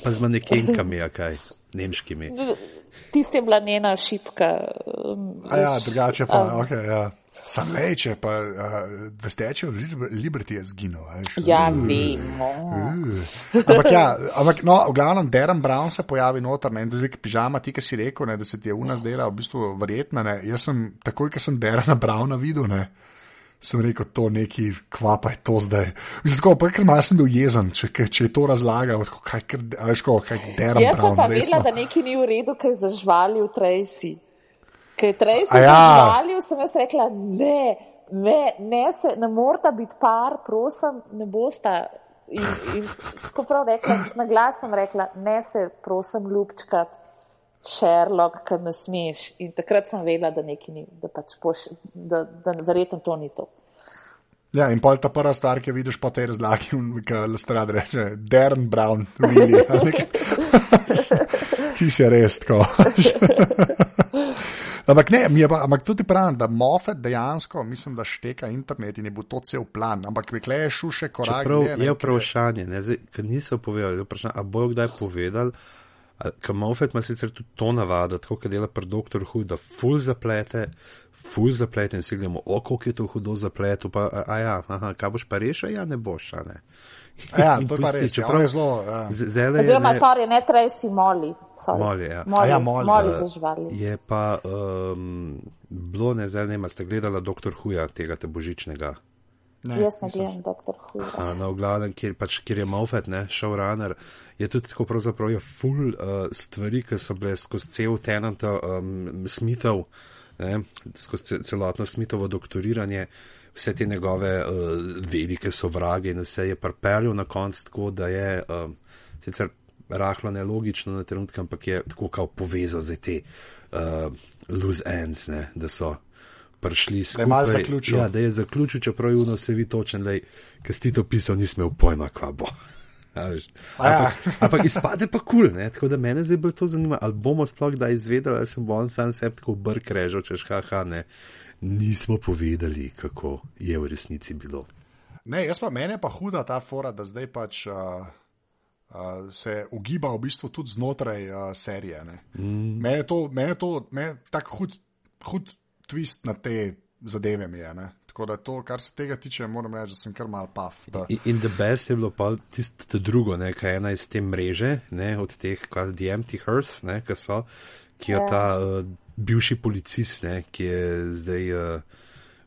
pa z manekenkami, kaj, nemškimi. Tiste je bila njena šipka. um, A ja, drugače pa, um, okay, ja. Sam leče, pa uh, Statue of Liber- Liberty je zginil. Ja, vemo. ampak ja, ampak no, v glavnem Darren Brown se pojavi noter ne, in tudi pižama, ti, ki si rekel, ne, da se ti je una zdela v bistvu verjetna. Ne. Jaz sem takoj, ko sem Darrena Browna videl, ne, sem rekel, to neki kvapa je to zdaj. Mislim, tako, pa ker malo sem bil jezen, če, če je to razlagal, tako, kaj, ker, a veš, ko, kaj Darren Jaz sem pa vedela, da nekaj ni v redu, kaj je zažvalil Tracy. Kaj je Tracy ja. zažvalil, sem jaz rekla, ne, ne, ne, se, ne morata biti par, prosim, ne bosta. In, in tako prav rekla, na glas sem rekla, ne se, prosim, ljubčkat, Sherlock, kad ne smeš. In takrat sem vedela, da nekaj ni, da pač poš, da, da verjetno to ni to. Ja, in pol ta prva stvar, ki jo vidiš po tej razlagi, ki Lestrad reče, Darren Brown, really. Ti si res tako. ampak ne, mi je pa, ampak tudi pravim, da Moffat dejansko, mislim, da šteka internet in je bil to cel plan, ampak vekle je šuše korak. Čeprav dlje, ne, je vprašanje, ne, zdaj, ker niso povedali, je vprašanje, a bojo kdaj povedali, ker Moffat ima sicer tudi to navado, tako kot dela pri Dr. Who, da full zaplete, full zaplete in si gledamo, o, koliko je to hudo zapleto, pa, a, a ja, aha, kaj boš pa rešil, ja ne boš, a ne. A Ja, In to pa pusti, res. Ja, čeprav on je zelo. Ja. z- Zdajle je, Oziroma, ne, sorry, ne Tracy, Molly. sorry. Molly, ja. Molly, A ja, Molly, Molly ja. zažvali. je pa um, bilo, ne, zdaj ne, vem, a ste gledala Dr. Huja, tega te božičnega. Ne, Jaz ne gledam doktor Huja. A, No, v glavnem, kjer, pač, kjer je Moffat, ne, showrunner, je tudi tako pravzaprav je full uh, stvari, ki so bile skozi cel tenant um, Smithov, ne, skozi ce- celotno Smithovo doktoriranje, vse te njegove uh, velike sovrage in vse je pripeljal na konc tako, da je um, sicer rahlo nelogično na trenutke, ampak je tako kao povezal za te uh, loose ends, ne, da so prišli skupaj. je malo zaključil. Ja, da je zaključil, čeprav je vno se vi točen, da ki si ti to pisal, nisem imel pojma, kva bo. A veš. A ja. Ampak, ampak izpade pa kul, cool, tako da mene zdaj bolj to zanima, ali bomo sploh kdaj izvedeli, ali se bo on sam sebi tako brk režal, češ haha, ne. Nismo povedali, kako je v resnici bilo. Ne, jaz pa mene pa huda ta fora, da zdaj pač uh, uh, se ugiba v bistvu tudi znotraj uh, serije. Mm. Mene je to, mene je to mene tako hud, hud twist na te zadeve mi je. Ne? Tako da to, kar se tega tiče, moram reči, da sem kar mal paf. Da, In, in the best je bilo pa tisto drugo, ne, kaj je ena iz te mreže, ne, od teh, kaj The Empty Hearth, ne, ki so, ki je ta uh, bivši policist, ne, ki je zdaj uh,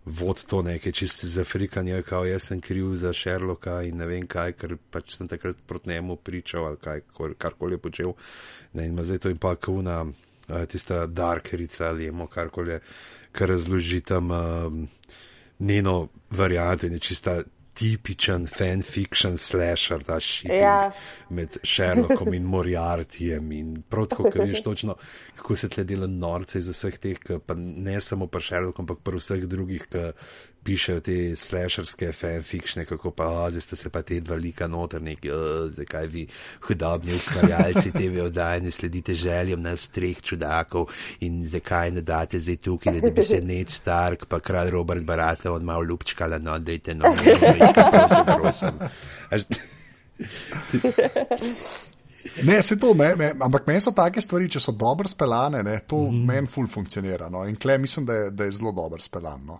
vod to nekaj čiste za Afrikanje, kao jaz sem kriv za Sherlocka in ne vem kaj, ker pač sem takrat proti njemu pričal ali kaj, karkoli je počel. Ne, in ima zdaj to in pa kuna, uh, tista darkerica ali jemo karkoli, kar razloži tam uh, njeno varianto in je čista tipičen fanfiction slasher, ta shipping ja. med Sherlockom in Moriartyjem in prav tako, ker veš točno, kako se tle dela norce iz vseh teh, pa ne samo pri Sherlocku, ampak pri vseh drugih, ki pišejo te slasherske fanfictione, kako pa, a, zdaj ste se pa te dva lika noter, neki, zakaj vi hudobni ustvarjalci TV oddaje ne sledite željem nas treh čudakov in zakaj ne date zdaj tukaj, da bi se Ned Stark, pa kralj Robert Barata on malo lupčkala, no, dajte no, ne, prosim, prosim. Ne, se to, me, me, ampak meni so take stvari, če so dobro speljane, to mm. meni ful funkcionira. No. In kle mislim, da je, da je zelo dobro speljano.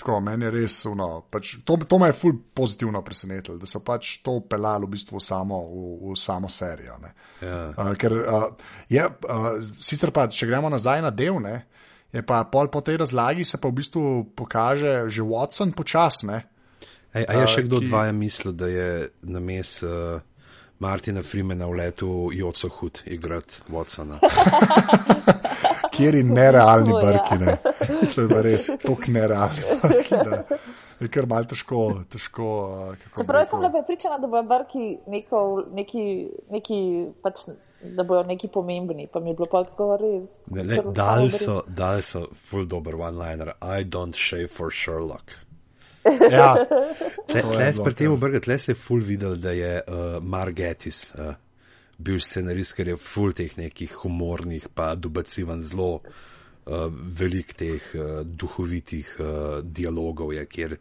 Tako, meni je res, no, pač, to, to me je ful pozitivno presenetilo, da so pač to pelali v bistvu samo, v, v samo serijo. Ja. Uh, ker uh, je, uh, sicer pa, če gremo nazaj na del, ne, je pa pol po tej razlagi se pa v bistvu pokaže že Watson počasne. Ej, a je še kdo ki... dvaja mislil, da je na mes uh, Martina Freemana v letu Joco Hud igrati Watsona? kjer je nerealni brki, ne. Mislim, da je res tok nerealni brki. Ne. Je kar malo težko. težko Čeprav sem bila prepričana, da bojo brki neko, neki, neki pač. Da bojo neki pomembni, pa mi je bilo pa tako res. Dali so, dal so full dober one-liner. I don't shave for Sherlock. ja, tle, tle, pri tem obrgu, tle se je full videl, da je uh, Margetis. Uh, bil scenarist, ker je full teh nekih humornih, pa dubacivan zelo uh, velik teh uh, duhovitih uh, dialogov, je, kjer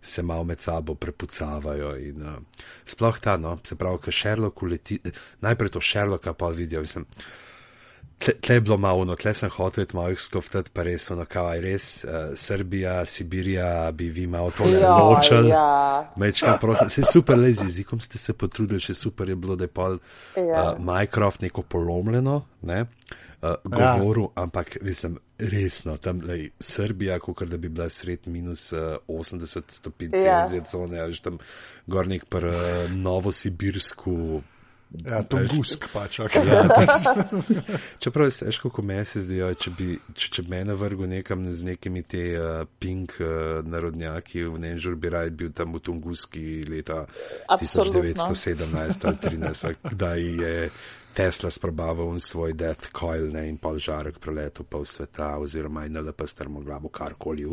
se malo med sabo prepucavajo. In, uh, sploh ta, no, se pravi, ker Sherlock uleti, najprej to Sherlocka pa vidijo. Mislim, Tle, tle je bilo malo, no, tle sem hotel malo jih skoftati, pa res, no, kaj res, uh, Srbija, Sibirija, bi vi malo to ja, ločili. Ja. Mečka, prosim, se super, le z jezikom ste se potrudili, še super je bilo, da je pol ja. uh, Minecraft neko polomljeno, ne, uh, govoru, ja. ampak, mislim, resno, tam, lej, Srbija, kot da bi bila sred minus uh, 80 stopinj ja. Celzija, cone, ali že tam gornik pr uh, Novosibirsku. Ja, to je gusk, pač. Okay. Ja, čeprav je težko, ko me se zdi, če bi če, če me navrgel nekam z nekimi te uh, pink uh, narodnjaki, v Nenžur bi raj bil tam v Tunguski leta Absolutno. 1917 ali 13, kdaj je Tesla sprobaval svoj death coil ne, in pol žarek preletel v sveta, oziroma in da pa strmoglavo karkoli.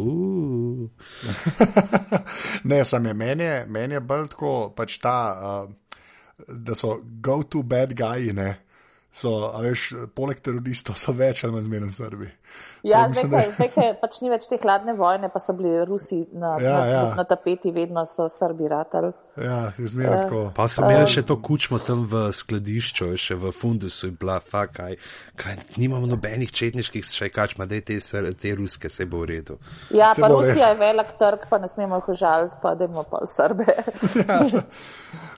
ne, sam je meni, meni je bolj tako, pač ta. Uh, da so go-to bad guyi, ne. So, veš, poleg teroristov so več ali manj zmerno Srbi. Ja, zdaj, zdaj pač ni več te hladne vojne, pa so bili Rusi na, ja, na, ja. na tapeti, vedno so Srbi ratali. Ja, zmerno tako. Uh, pa so imeli uh, še to kučmo tam v skladišču, še v fundusu in bila, fa, kaj, kaj, nimamo nobenih četniških še kač, ma da te, te ruske se bo v redu. Ja, se pa Rusija je velik trg, pa ne smemo jih užaliti, pa da imamo pa Srbe. ja,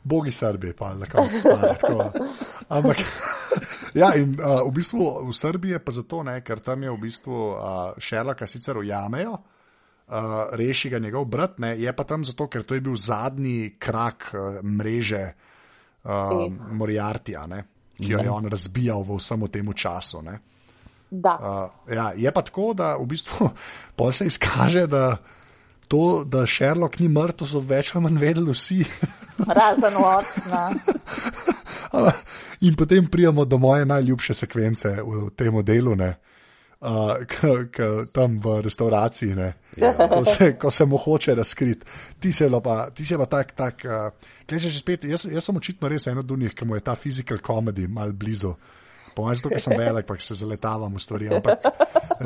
bogi Srbi, pa na koncu spada. Ampak. Ja, in uh, v bistvu v Srbiji je pa zato, ne, ker tam je v bistvu uh, Šerlaka sicer ujamejo, uh, reši ga njegov brat, ne, je pa tam zato, ker to je bil zadnji krak uh, mreže uh, Moriartija, ne, ki jo je on razbijal v vsem tem času. Ne. Uh, ja, je pa tako, da v bistvu se izkaže, da to, da Sherlock ni mrtev, so več ali manj vedeli vsi. Razen ocna. In potem prijemo do moje najljubše sekvence v tem delu, uh, tam v restauraciji, ja. ko, se, ko se mu hoče razkriti. Ti se pa, ti se pa tak, tak uh, že spet, jaz, jaz sem očitno res eno od njih, ki mu je ta physical comedy mal blizu. Po mojem, zato sem velik, pa se zaletavam v stvari. Ampak,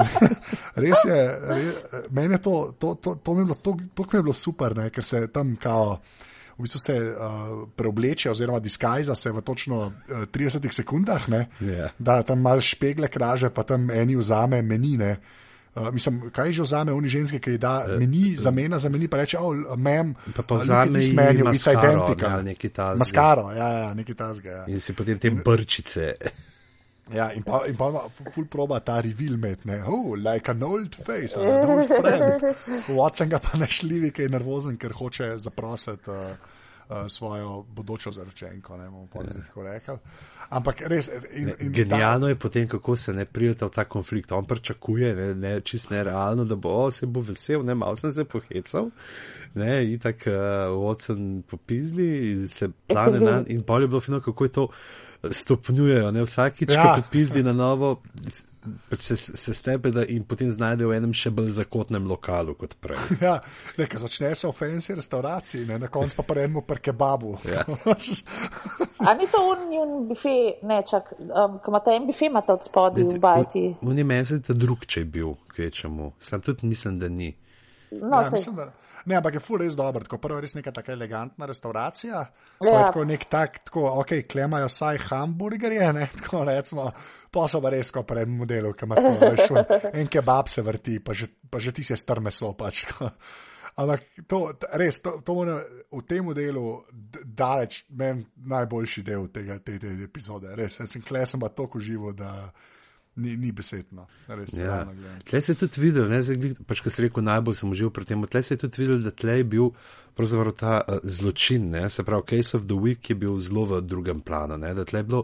res je, res, meni je to, to, to, to, to, to, to, to je bilo super, ne, ker se tam kao v bistvu se uh, preobleče, oziroma diskajza se v točno uh, 30 sekundah, yeah. Ja. da tam malo špegle kraže, pa tam eni vzame menine. Uh, mislim, kaj že vzame oni ženske, ki da uh, meni, zamena za meni, pa reče, oh, mem, pa pa vzame uh, meni, it's identical. Ja, Maskaro, ja, ja, neki tazga. Ja. In si potem te brčice. Ja, in pa, in pa ima fu- ful proba ta reveal med, ne, oh, like an old face, an old friend. Watson ga pa našljivi, ki je nervozen, ker hoče zaprositi uh, uh, svojo bodočo zaročenko, ne bomo pa tako rekli. Ampak res, in, in Genialno je potem, kako se ne prijeta v ta konflikt. On pričakuje, ne, ne čist nerealno, da bo o, se bo vesel, ne malo sem se pohecal. Ne, in tako uh, Watson popizdi, in se plane na in bolje je bilo fino, kako je to stopnjujejo. Ne, vsakič, ja. Ko popizdi na novo, pač se, se stebe da in potem znajde v enem še bolj zakotnem lokalu kot prej. Ja, nekaj začne se v fancy restauraciji, ne, na koncu pa prejmo per kebabu. Ja. A ni to union bife, ne čak, um, ko imate en bife, imate od spodaj v bajti. Oni meni da drug, če je bil, kvečemu. Sam tudi mislim, da ni. No, ja, mislim, da, ne, ampak je ful res dober. Tako prvo je res neka taka elegantna restauracija. Ja. Ja. Tako nek tak, tako, ok, klemajo saj hamburgerje, ne, tako recimo, pa so pa res kot pred modelom, ki ima tako, un- en kebab se vrti, pa že, pa že ti se strme so pač. Tako. Ampak to, res, to, to moram v tem delu daleč, meni najboljši del tega, te, te epizode. Res, jaz sem klesem pa tako živo, da ni, ni besedno. Res, Ja. Tle se je tudi videl, ne, zdaj, pač, ko si rekel, najbolj sem užival pri tem. Tle se je tudi videl, da tle je bil pravzaprav ta uh, zločin, ne, se pravi, Case of the Week je bil zelo v drugem planu, ne, da tle je bilo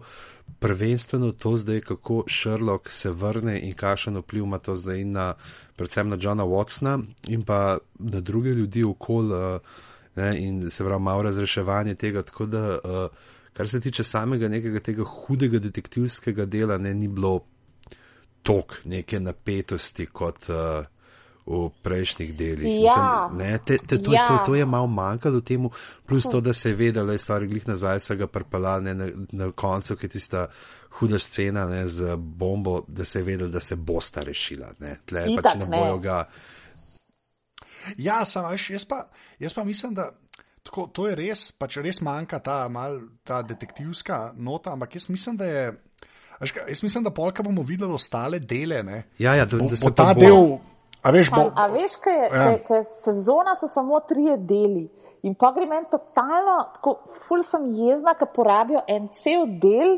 prvenstveno to zdaj, kako Sherlock se vrne in kakšen vpliv ima to zdaj na, predvsem na Johna Watsona in pa na druge ljudi okoli, uh, ne, in se pravi, malo razreševanje tega, tako da, uh, kar se tiče samega nekega tega hudega detektivskega dela, ne, ni bilo tok neke napetosti kot uh, v prejšnjih delih. Ja. ne, te, te, to, Ja. to, to je malo manjkalo temu, plus to, da se je vedela, da je stvar glih nazaj, se ga prpela ne, na, na koncu, ki je tista huda scena ne, z bombo, da se je vedela, da se bosta rešila. Ne. Tle Itak pač ne ne. bojo ga. Ja, sam, veš, jaz, pa, jaz pa mislim, da tako, to je res, pač res manjka ta, mal, ta detektivska nota, ampak jaz mislim, da je. Kaj, jaz mislim, da polka bomo videli ostale dele. Ne, Ja, ja, da, bo, da se bo ta bo. del. A veš, bo, A, a veš, kaj je, Ja. ja. kaj, sezona so samo trije deli. In pa gre meni totalno, tako ful sem jezna, ker porabijo en cel del,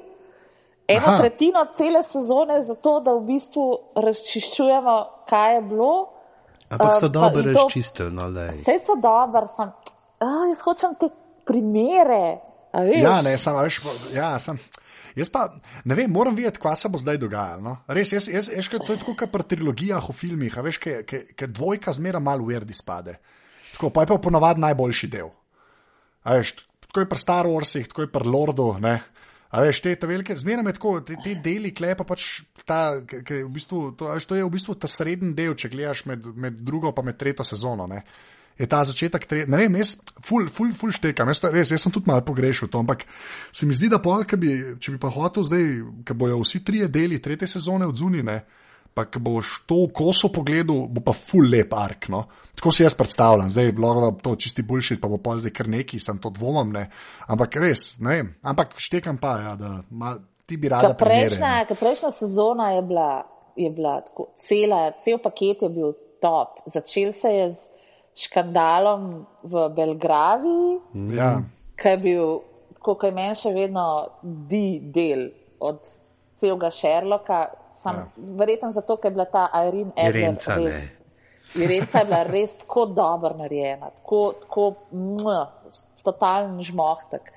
eno Aha. Tretjino cele sezone za to, da v bistvu razčiščujemo, kaj je bilo. Ampak so Um, pa dobro razčistili, no le. Vse so dobro, sem, ah, jaz hočem te primere. a veš. ja, ne, sam, a veš, ja, sam. Jaz pa ne vem, moram videti, kaj se bo zdaj dogajalo. No? Res, jaz, jaz, jaz, to je tako kot pri trilogijah v filmih, veš, ker dvojka zmeraj malo uverdi spade. Tako pa je pa ponavadi najboljši del. A veš, tako je pri Star Warsih, tako je pri Lordu. Ne? A veš, te, te velike, zmeraj me tako, te, te deli klepa pač ta, ki je v bistvu, to, veš, to je v bistvu ta srednji del, če gledaš med, med drugo pa med tretjo sezono. Ne? Je ta začetek, tre, ne vem, jaz ful, ful, ful štekam, jaz, to, res, jaz sem tudi malo pogrešil to, ampak se mi zdi, da pol, bi, če bi pa hotel zdaj, ki bojo vsi trije deli tretje sezone od zunine, pa ki boš to v kosu pogledal, bo pa ful lep ark. No? Tako si jaz predstavljam, zdaj lahko to čisti boljši, pa bo pol zdaj kar neki, sem to dvomam, ne. Ampak res, ne vem, ampak štekam pa, ja, da mal, ti bi rada Ka prejšnja, ka prejšnja sezona je bila, je bila tako, cela, cel paket je bil top. Začel se je z škandalom v Belgraviji, ne. Ja, ki je bil, kot je meni še vedno di del od celega Sherlocka. Sam, Ja. Verjetno zato, ker je bila ta Irene Adler Irenca, res. Irenca je bila res tako dobro narejena, tako, tako mh, totalen žmohtek.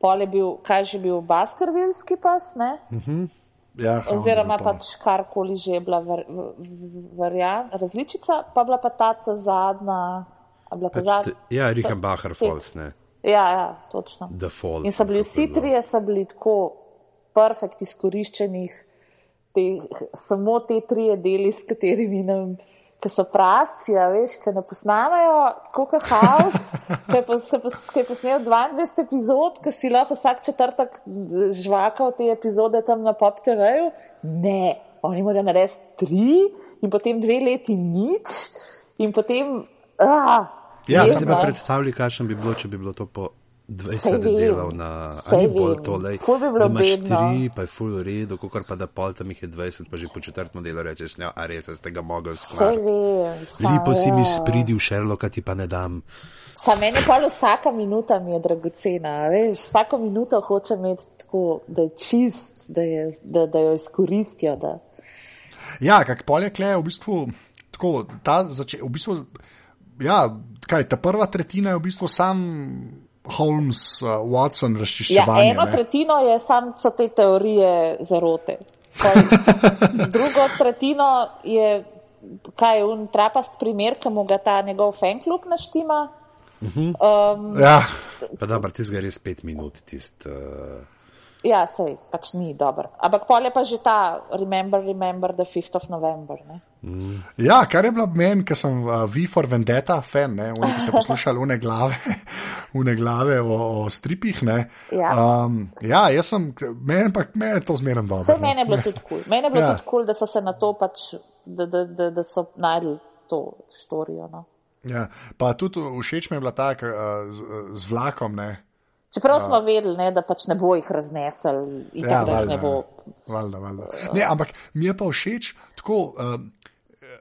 Pol je bil, kaj že bil, Baskervilski pas, ne? Ja, oziroma pač karkoli že je bila var, variant, različica, pa bila pa ta, ta zadnja. Bila ta zadnja Ja, Richenbacher te- Falls, ne. ja, ja, točno. The Fall. In so bili vsi trije, so bili tako perfekt izkoriščenih, te, samo te trije deli, s katerimi nam. Ki so prasci, a veš, ki ne posnamejo, tako kot Haus, ki je, pos, ki pos- ki je posnel 22 epizod, ki si lahko vsak četrtek žvakal te epizode tam na Pop TV-ju. Ne, oni morajo narediti tri in potem dve leti nič in potem. Ah, Ja, Ja, sem jezna. pa predstavljaj, kakšen bi bilo, če bi bilo to po 20 delov na Saj bolj vem. tole. Ful bi bilo da imaš bedno. tri, pa je full v redu, kot pa da pol tam jih je 20, pa že po četrtem delu rečeš, ne, a res, Vse skvariti. vem. sa- Lepo si mi spridil, Sherlocka ti pa ne dam. Sa meni pa vsaka minuta mi je dragocena, veš, vsako minuto hoče imeti tako, da je čist, da, je, da, da jo izkoristijo. Da. Ja, kak polje kle je v bistvu tako, ta zače, v bistvu, ja, kaj, ta prva tretjina je v bistvu sam Holmes, uh, Watson Ja, razčiščevanje. eno ne. tretjino je sam so te teorije zarote. Drugo tretjino je, kaj je un trapast primer, ki mu ga ta njegov fanklub naštima. Ja, Pa dobro, ti zgari res pet minut, tist. Uh, Ja, sej, pač ni dobro. Ampak pol je pa že ta Remember, Remember the 5th of November. Ne? ja, kar je bilo meni, ker sem uh, V for Vendetta fan, ne, oni, ste poslušali une glave, une glave o, o stripih. Ne. Ja. Um, ja, jaz sem, meni pa meni to zmerno dobro. Vse meni je bilo tudi kul. Cool. Meni je bilo Ja. tudi kul, cool, da so se na to pač, da, da, da, da so najdli to štorijo. No. Ja, pa tudi všeč mi je bila ta z, z vlakom. Ne. Čeprav smo vedeli, ne, da pač ne bo jih raznesel in Ja, tako da jih ne bo. Valjda, valjda. Ne, ampak mi je pa všeč tako. Um,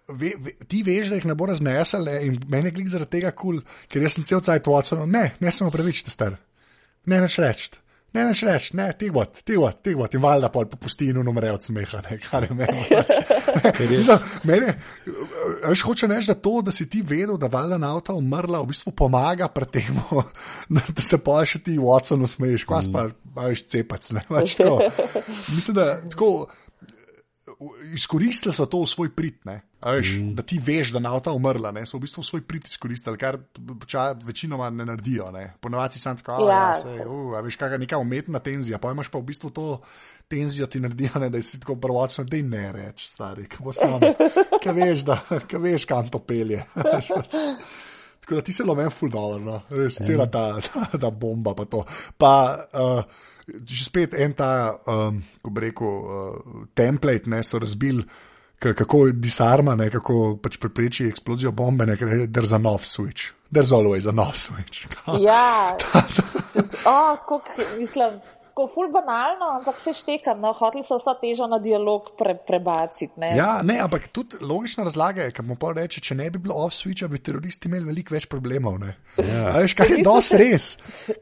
Ve, ve, ti veš, da jih ne bo raznesel, ne, in meni je klik zaradi tega kul, cool, ker jaz sem cel cajt Watson, ne, ne samo pravičite, star. Ne, neč reči. Ne, neč reči, ne, ti bot, ti bot, ti bot. In valjda pol popusti in umre od smeha, ne, kar je meni. pač. Mene, veš, hoče reči, da to, da si ti vedel, da valjda na avto umrla, v bistvu pomaga pri tem, da, se pa še ti Watson usmeješ, kva pa, pa veš, cepac, ne, pač tako. Mislim, da tako. Izkoristili so to v svoj prid, ne? A veš, mm. da ti veš, da je avto umrla, ne? so v bistvu v svoj prid izkoristili, kar poča, večinoma ne naredijo. Ne? Ponavadi si tako, Ja, ja, ja, uh, veš, kakšna neka umetna tenzija, pa imaš pa v bistvu to tenzijo ti naredijo, ne? da si tako prvotno, da ne reč, stari, kako sam, kaj veš, da, kaj veš, kam to pelje. Veš, pač. Tako da ti se lomen ful dobro, no? res cela ta, ta, ta bomba pa to. Pa, uh, že spet en ta, um, ko bi rekel, uh, template, ne, so razbili, kako disarma, ne, kako pač prepreči eksplosijo bombe, ne, ker je there's a nov switch. There's always a nov switch. Ja, oh, kuk, mislim, ko ful banalno, ampak se štekam. No, hoteli so vso težo na dialog pre, prebaciti. Ne? Ja, ne, ampak tudi logična razlaga je, mu pa reče, če ne bi bilo off-switcha, bi teroristi imeli veliko več problemov. Ja. Veš, kar je dos res.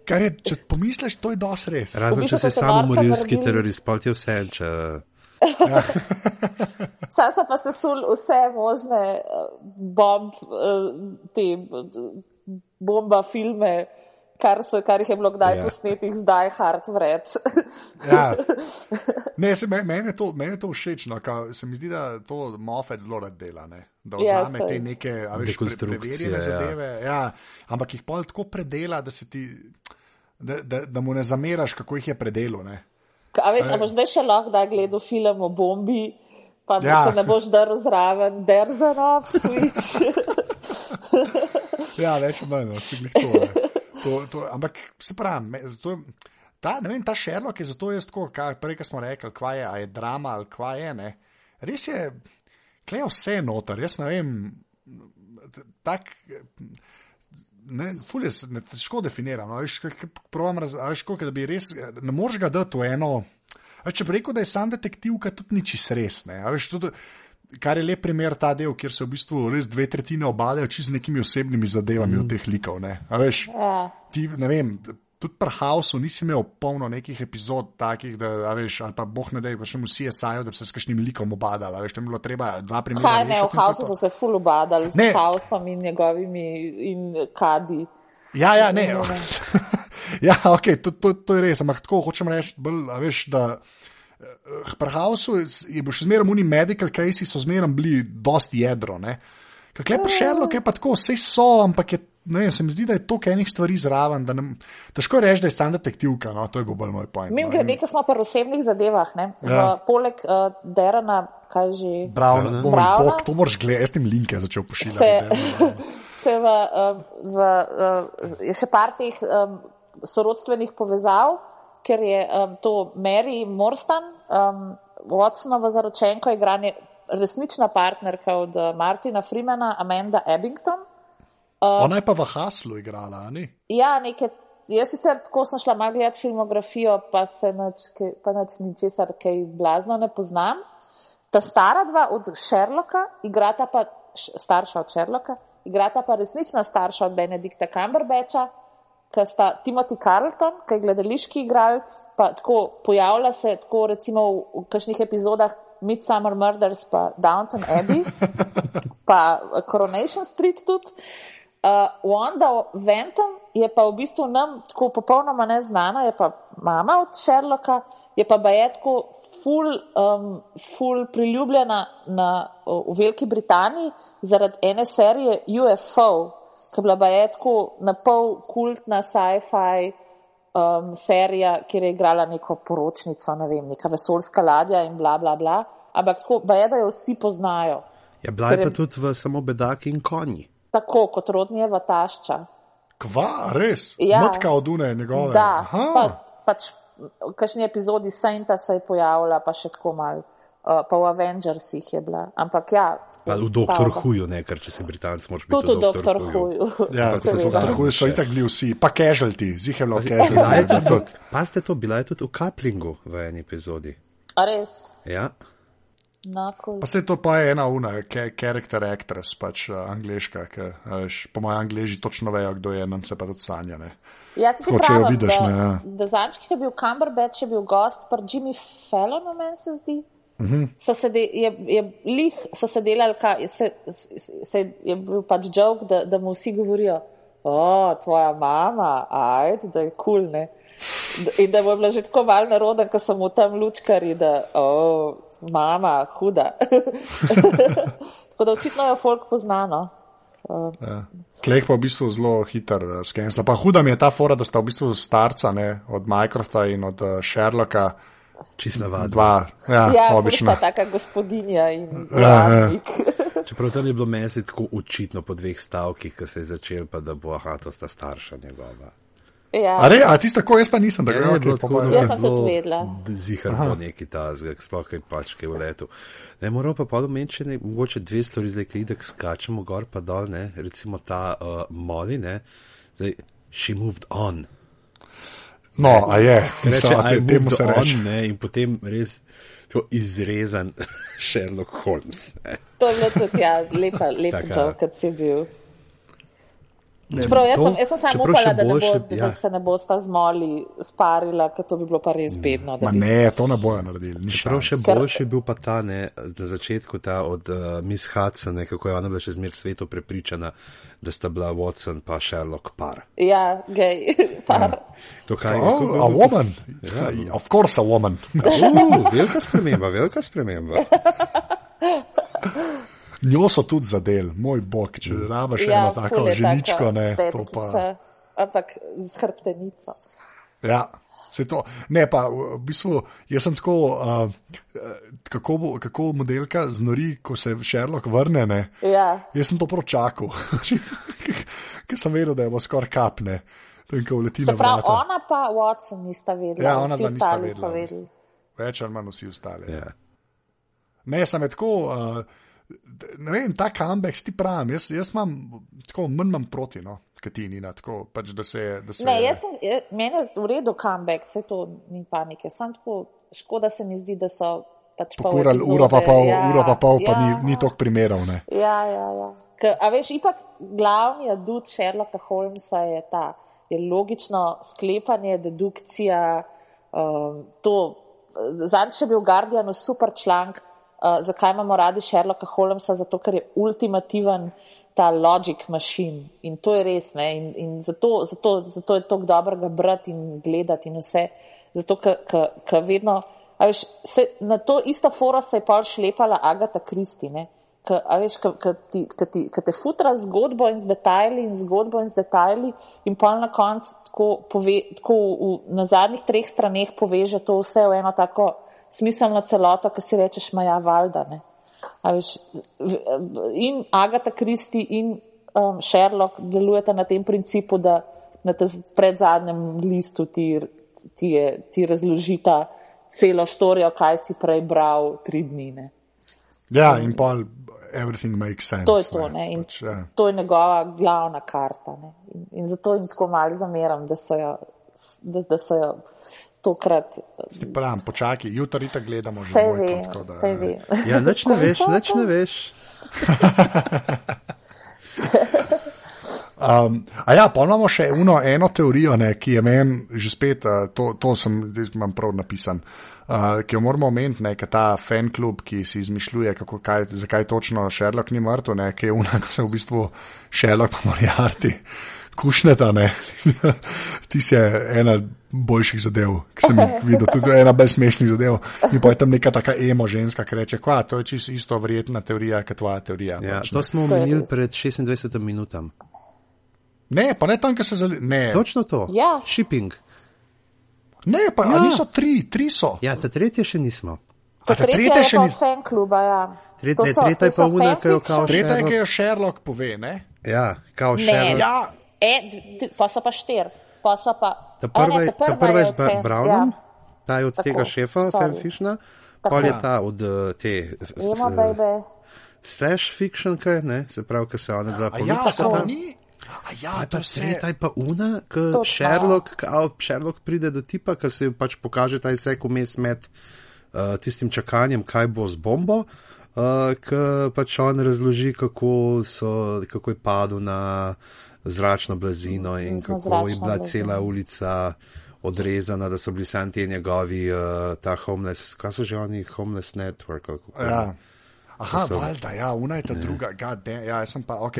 Kar je, če pomisliš, to je dos res. razen, če si samo morilski terorist, pa ti je vse, če. Sam so pa sesul vse možne eh, bomb, eh, te bomba filme, kar, so, kar jih je bilo kdaj Ja. yeah. posnetih, zdaj hard vred. Ja. Ne, se, meni, meni, je to, meni je to všeč, no, ka, se mi zdi, da to Moffat zelo rad dela. Ne? Da Ja, vzame saj. te neke a veš, pre, preverjene ja. zadeve, ja. ampak jih pol tako predela, da, se ti, da, da, da mu ne zameraš, kako jih je predelal. ne. A veš, a boš zdaj še lahko da gledal film o bombi, pa Ja. ja. se ne boš drl zraven, derza nov switch. Ja, več ali manj, no, si glih to. To, to. Ampak se pravi, zato ta, vem, ta Sherlock je zato jaz tako, kaj, prej, ko smo rekli, kva je, je drama ali kva je. Ne. Res je, klej vse noter, jaz ne vem, tak. Ne, ful je, ne, težko definiram. No, veš, provam raz- veš, koliko, da bi res, ne moreš ga dati v eno. Veš, če bi rekel, da je sam detektivka, tudi ni čist res. Ne, veš, tudi, kar je lep primer ta del, kjer se v bistvu res dve tretjine obadajo čist z nekimi osebnimi zadevami mm. od teh likov. Ne, a veš, ja. ti, ne vem, tudi pri Hausu nisi imel polno nekih epizod takih, da, veš, ali pa boh ne da, pa še mu si je sajo, da bi se s kakšnim likom obadala. Veš, tam je bilo treba dva primera. Kaj ne, v Hausu so se ful obadali Ne. s Hausom in njegovimi in kadi. Ja, ja, ne. ja, ok, to, to, to je res, ampak tako hočem reči, bolj, veš, da. Eh, Pri Hausu je bil še zmeraj muni medical cases, so zmeraj bili dosti jedro. Kaj pa Sherlock je pa tako, vse so, ampak je, ne vem, se mi zdi, da je toliko enih stvari zraven, da ne, težko je reči, da je sam detektivka, no, to je bil bolj moj pojem. Mim grede, ko smo pri osebnih zadevah, ne, Ja. ja. poleg uh, Derana, kaj že. Brown, Browna. bom, bog, to moraš gledati, jaz tem linke začel pošiljati. Se- se v, um, v, uh, je še par teh um, sorodstvenih povezav, ker je um, to Mary Morstan, um, Watsonova zaročenko, igranje resnična partnerka od uh, Martina Freemana, Amanda Abington. Ona je pa v Haslu igrala, ni? Ja, neke jaz sicer tako sem šla malo gledati filmografijo, pa se kaj- pa nič ničesar kaj blazno ne poznam. Ta stara dva od Sherlocka, igrata pa, starša od Sherlocka, igrata pa resnična starša od Benedikta Cumberbatcha, ki sta Timothy Carlton, ki je gledališki igralec, pa tako pojavlja se tako recimo v, v kakšnih epizodah Midsummer Murders pa Downton Abbey, pa Coronation Street tudi. Uh, Wanda Venton je pa v bistvu nam tako popolnoma neznana, je pa mama od Sherlocka, je pa baje tako ful, um, ful priljubljena na, v Veliki Britaniji zaradi ene serije UFO, ki je bila baje tako na pol kultna sci-fi um, serija, kjer je igrala neko poročnico, ne vem, neka vesoljska ladja in bla bla bla, ampak tako baje, da jo vsi poznajo. Ja, bila je Ker je- pa tudi v samo bedaki in konji. Tako kot rodnjeva tašča. Kva, res? Ja. Matka od une njegove. Da, Aha. pa, pač v kakšni epizodi Sainta se je pojavila, pa še tako mal, uh, pa v Avengersih je bila. Ampak ja. Pa v Doktor. Huju, ne, ker če si Britanc, moraš biti Tudi v v Doktor Doktor Huju. Huju. Ja, Seveda. tako da huj so itak bili vsi, pa casualty, zih je bilo casualty. pazite to, bila je tudi v Kaplingu v eni epizodi. A res, Ja, cool. Pa se to pa je ena una, character actress, pač uh, angliška, ki, uh, po mojem, angliži točno vejo, kdo je, nam se pa tudi sanja. Ne? Ja, se Tako, če jo pravim, vidiš, da, ne, ja. da zančki, ki je bil Cumberbatch, je bil gost pri Jimmy Fallonu, meni se zdi. Uh so, se de, je, je, lih, so se delali, ka, se, se, se je bil pač joke, da, da mu vsi govorijo, o, tvoja mama, ajde, da je kul, cool, ne. In da je bila že tako malo naroda, ko so mu tam lučkari, da, o, mama, huda. tako da očitno je folk poznano. Ja. Klej pa v bistvu zelo hiter uh, skensla. Pa huda mi je ta fora, da sta v bistvu starca, ne, od Minecrafta in od uh, Sherlocka, čist navadno. dva, ja, Ja, obično. taka gospodinja in Ja, ja. uradnik. Čeprav tam je bilo meni tako očitno po dveh stavkih, ko se je začel, pa da bo, aha, to sta starša njegova. Ja. A, re, a ti tako, jaz pa nisem, da Ja, ga je je bilo okay, tako, da Jaz sem tudi vedela. Zihar bo neki tazga, sploh kaj pač, kaj v letu. Ne moramo pa pa omeniti še ne, mogoče dve stvari, zdaj, ki idek skačemo gor pa dol, ne, recimo ta uh, Molly, ne, zdaj, she moved on. No, a je, Reče, mislim, I te, temu se reče. on, ne, in potem res to izrezan Sherlock Holmes. Ne. To je bilo tudi ja, lepa, lep žal, kot si bil. Čeprav jaz to- sem, jaz sem samo čeprav upala, da, ne bo, boljše, da ja. se ne bosta z moli sparila, ker to bi bilo pa res bedno. da Ma bi- ne, to ne bojo naredili. ni Prav šans. še Ker- boljši je bil pa ta, ne, na začetku ta od uh, Miss Hudson, ne, kako je ona bila še zmer svetu prepričana, da sta bila Watson pa Sherlock par. Ja, gej, par. To kaj Oh, a woman, of course a woman. Uh, velika sprememba, velika sprememba. Njo so tudi zadel, moj bog, če rabaš ja, eno tako ženičko, ne, to pa. Ampak z hrbtenico. Ja, se to. Ne, pa v bistvu, jaz sem tako, uh, kako, bo, kako modelka znori, ko se Sherlock vrne. Ne? Ja. Jaz sem to pročakal, ker sem vedel, da je bo skoraj kapne, ko leti na vrata. ona pa Watson nista vedela, Ja, ona dva nista vedela. vedeli. Več ali manj vsi ostali. Ja. Ne, sem je tako. Uh, Ne vem, ta comeback, ti pravim, jaz, jaz imam tako imam proti, no, kot ti Nina, tako pač, da se. Da se Ne, jaz sem, je- meni je v redu comeback, vse to ni panike. Sam tako škoda se mi zdi, da so pač Pokurali uro pa pol, ja, uro pa pol, pa ja, ni, ni toliko primerov. Ne. Ja, ja, ja. K, a veš, ipak glavni adut Sherlocka Holmesa je ta, je logično sklepanje, dedukcija, um, to, zadnjič je bil v Guardianu super članek, uh, zakaj imamo radi Sherlocka Holmesa, zato ker je ultimativen ta logic machine. In to je res, ne, in, in zato, zato, zato je tako dobrega brati in gledati in vse, zato ker vedno, a veš, se, na to isto foro se je pol šlepala Agata Kristi, ne, Ka, a veš, ka te futra z zgodbo in z detajli in zgodbo in z detajli in pa na koncu tako, pove, tako v, na zadnjih treh straneh poveže to vse v eno tako smiselno celoto, ki si rečeš, maja valda. Ne? Veš, in Agata Kristi in um, Sherlock delujeta na tem principu, da na predzadnjem listu ti, ti, je, ti razložita celo štorijo, kaj si prej bral tri dni. Ne? Ja, in pa everything makes sense. To je to, ne. In Pač, ja. to je njegova glavna karta. Ne. In, in zato jim tako malo zameram, da so jo, da, da so jo tokrat. Pravim, počakaj, jutri tako gledamo že. Dvojko, ve, tako da- vse ve. Ja, nič ne veš, nič ne veš. Um, a ja, pa imamo še uno, eno teorijo, ne, ki je meni že spet, uh, to, to sem, zdaj imam prav napisan, uh, ki jo moramo omeniti, ne, ta fan klub, ki si izmišljuje, kako, kaj, zakaj točno Sherlock ni mrtev, ne, ki je uno, ko se v bistvu Sherlock pa Moriarty kušneta, ne. Ti si ena boljših zadev, ki sem jih videl, tudi ena bolj smešnih zadev. In pa je tam neka taka emo ženska, ki reče, kva, to je čisto isto verjetna teorija, kot tvoja teorija. Ja, pač, to ne. smo omenili pred 26 minutami. ne, pa ne tam, ki se zali. Ne, Točno to. Ja. Shipping. Ne, pa Ja. niso tri, tri so. Ja, ta tretje še nismo. To ta tretja tretja je še pa ni- od fan kluba, ja. Tret- ne, so- tretja je pa una, ki jo kao še- Tretja je, Sherlock- ki jo Sherlock pove. Ne? Ja, kao Ne. Sherlock. Ja, E, pa so pa štir, pa so pa. Ta a prva ne, ta ta prva je z Brownom, Ja. ta je od Tako, tega šefa, fanfiction, Tako. pol je ta od eh, te Emo, eh, baby. slash fiction, kaj, ne, se pravi, ki se ona dva a ja, samo ni. A ja, Pa to je vse. tretja je pa una, Točno. Sherlock, kao, Sherlock pride do tipa, ki se pač pokaže ta izsek vmes med uh, tistim čakanjem, kaj bo z bombo, uh, ki pač on razloži, kako, so, kako je padel na zračno blazino in kako je bila blazino. cela ulica odrezana, da so bili sam ti njegovi, uh, ta homeless, kaj so že oni, homeless network. ali kako. Ja. Aha, valjda, ja, una je ta druga, god damn, ja, jaz sem pa, ok.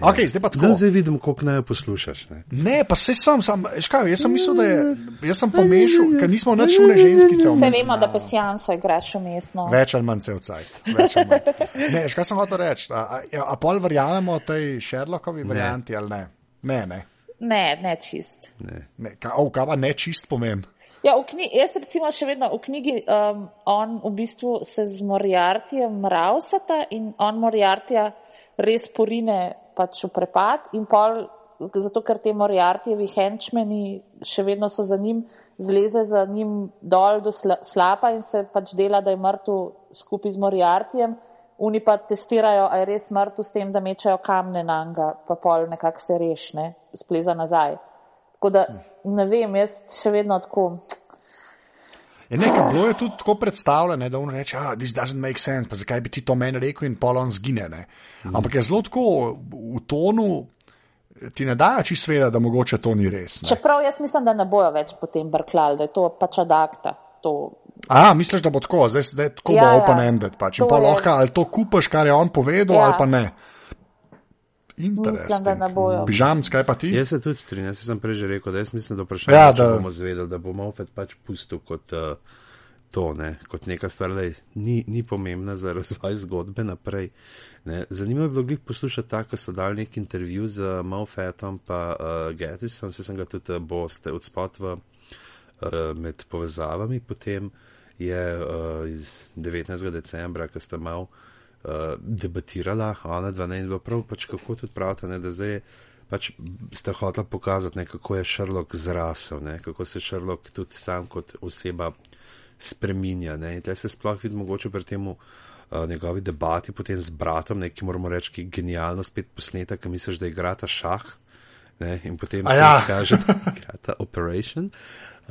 Ok, zdaj pa tako. Da zdaj vidim, koliko naj poslušaš. Ne? Ne, pa se sam, sam, škaj, jaz sem mislil, da je, jaz sem pomešal, ker nismo nič šune ženskice. Vse omenili. vemo, da pasijanco igraš umestno. Več ali manj cel cajt. Ne, škaj sem hotel reči, a, a, a pol verjamemo tej Sherlockovi varianti ali ne? Ne, ne. Ne, ne čist. ne. Ka, oh, kaj pa ne čist pomen? Ja, knjigi, jaz recimo še vedno v knjigi, um, on v bistvu se z Moriartijem mravsata in on Moriartija res porine pač v prepad in pol, zato ker te Moriartijevi henčmeni še vedno so za njim, zleze za njim dol do sla, slapa in se pač dela, da je mrtev skupaj z Moriartijem. Oni pa testirajo, a je res mrtev s tem, da mečajo kamne na njega, pa pol nekako se rešne, spleza nazaj. Tako da ne vem, jaz še vedno tako. Je nekaj bilo je tudi tako predstavljeno, da on reče, ah, this doesn't make sense, pa zakaj bi ti to meni rekel in pol on zgine. Ne? Ampak je zelo tako v tonu, ti ne dajo čisto sveda, da mogoče to ni res. Ne? Čeprav jaz mislim, da ne bojo več potem brklali, da je to pač adakta. To. A, misliš, da bo tako, zdaj, zdaj tako Ja, bo ja. open-ended. Pač. In pa je- lahko ali to kupaš, kar je on povedal, Ja. ali pa ne. Mislim, da ne bojo. Pižam, skaj pa ti? Jaz se tudi strinjam, jaz sem prej že rekel, da jaz mislim, da vprašanje, Ja, da bomo zvedeli, da bo Mofet pač pustil kot uh, to, ne, kot neka stvar, da ni, ni pomembna za razvoj zgodbe naprej. Ne. Zanimivo je bilo glih poslušati tako, so dali nek intervju z Mofetom pa uh, Gettisom, se sem ga tudi uh, boste odspot v, uh, med povezavami, potem je uh, iz 19. decembra, ko sta mal uh, debatirala, ona dva ne in bilo prav, pač kako tudi pravite, ne, da zdaj je pač ste hotela pokazati, ne, kako je Sherlock zrasel, ne, kako se Sherlock tudi sam kot oseba spreminja. Ne, in te se sploh vidi mogoče pri tem uh, njegovi debati potem z bratom, ne, ki moramo reči, ki je genialno spet posneta, ki misliš, da igrata šah. Ne, in potem A se ja. izkaže, da igrata Operation.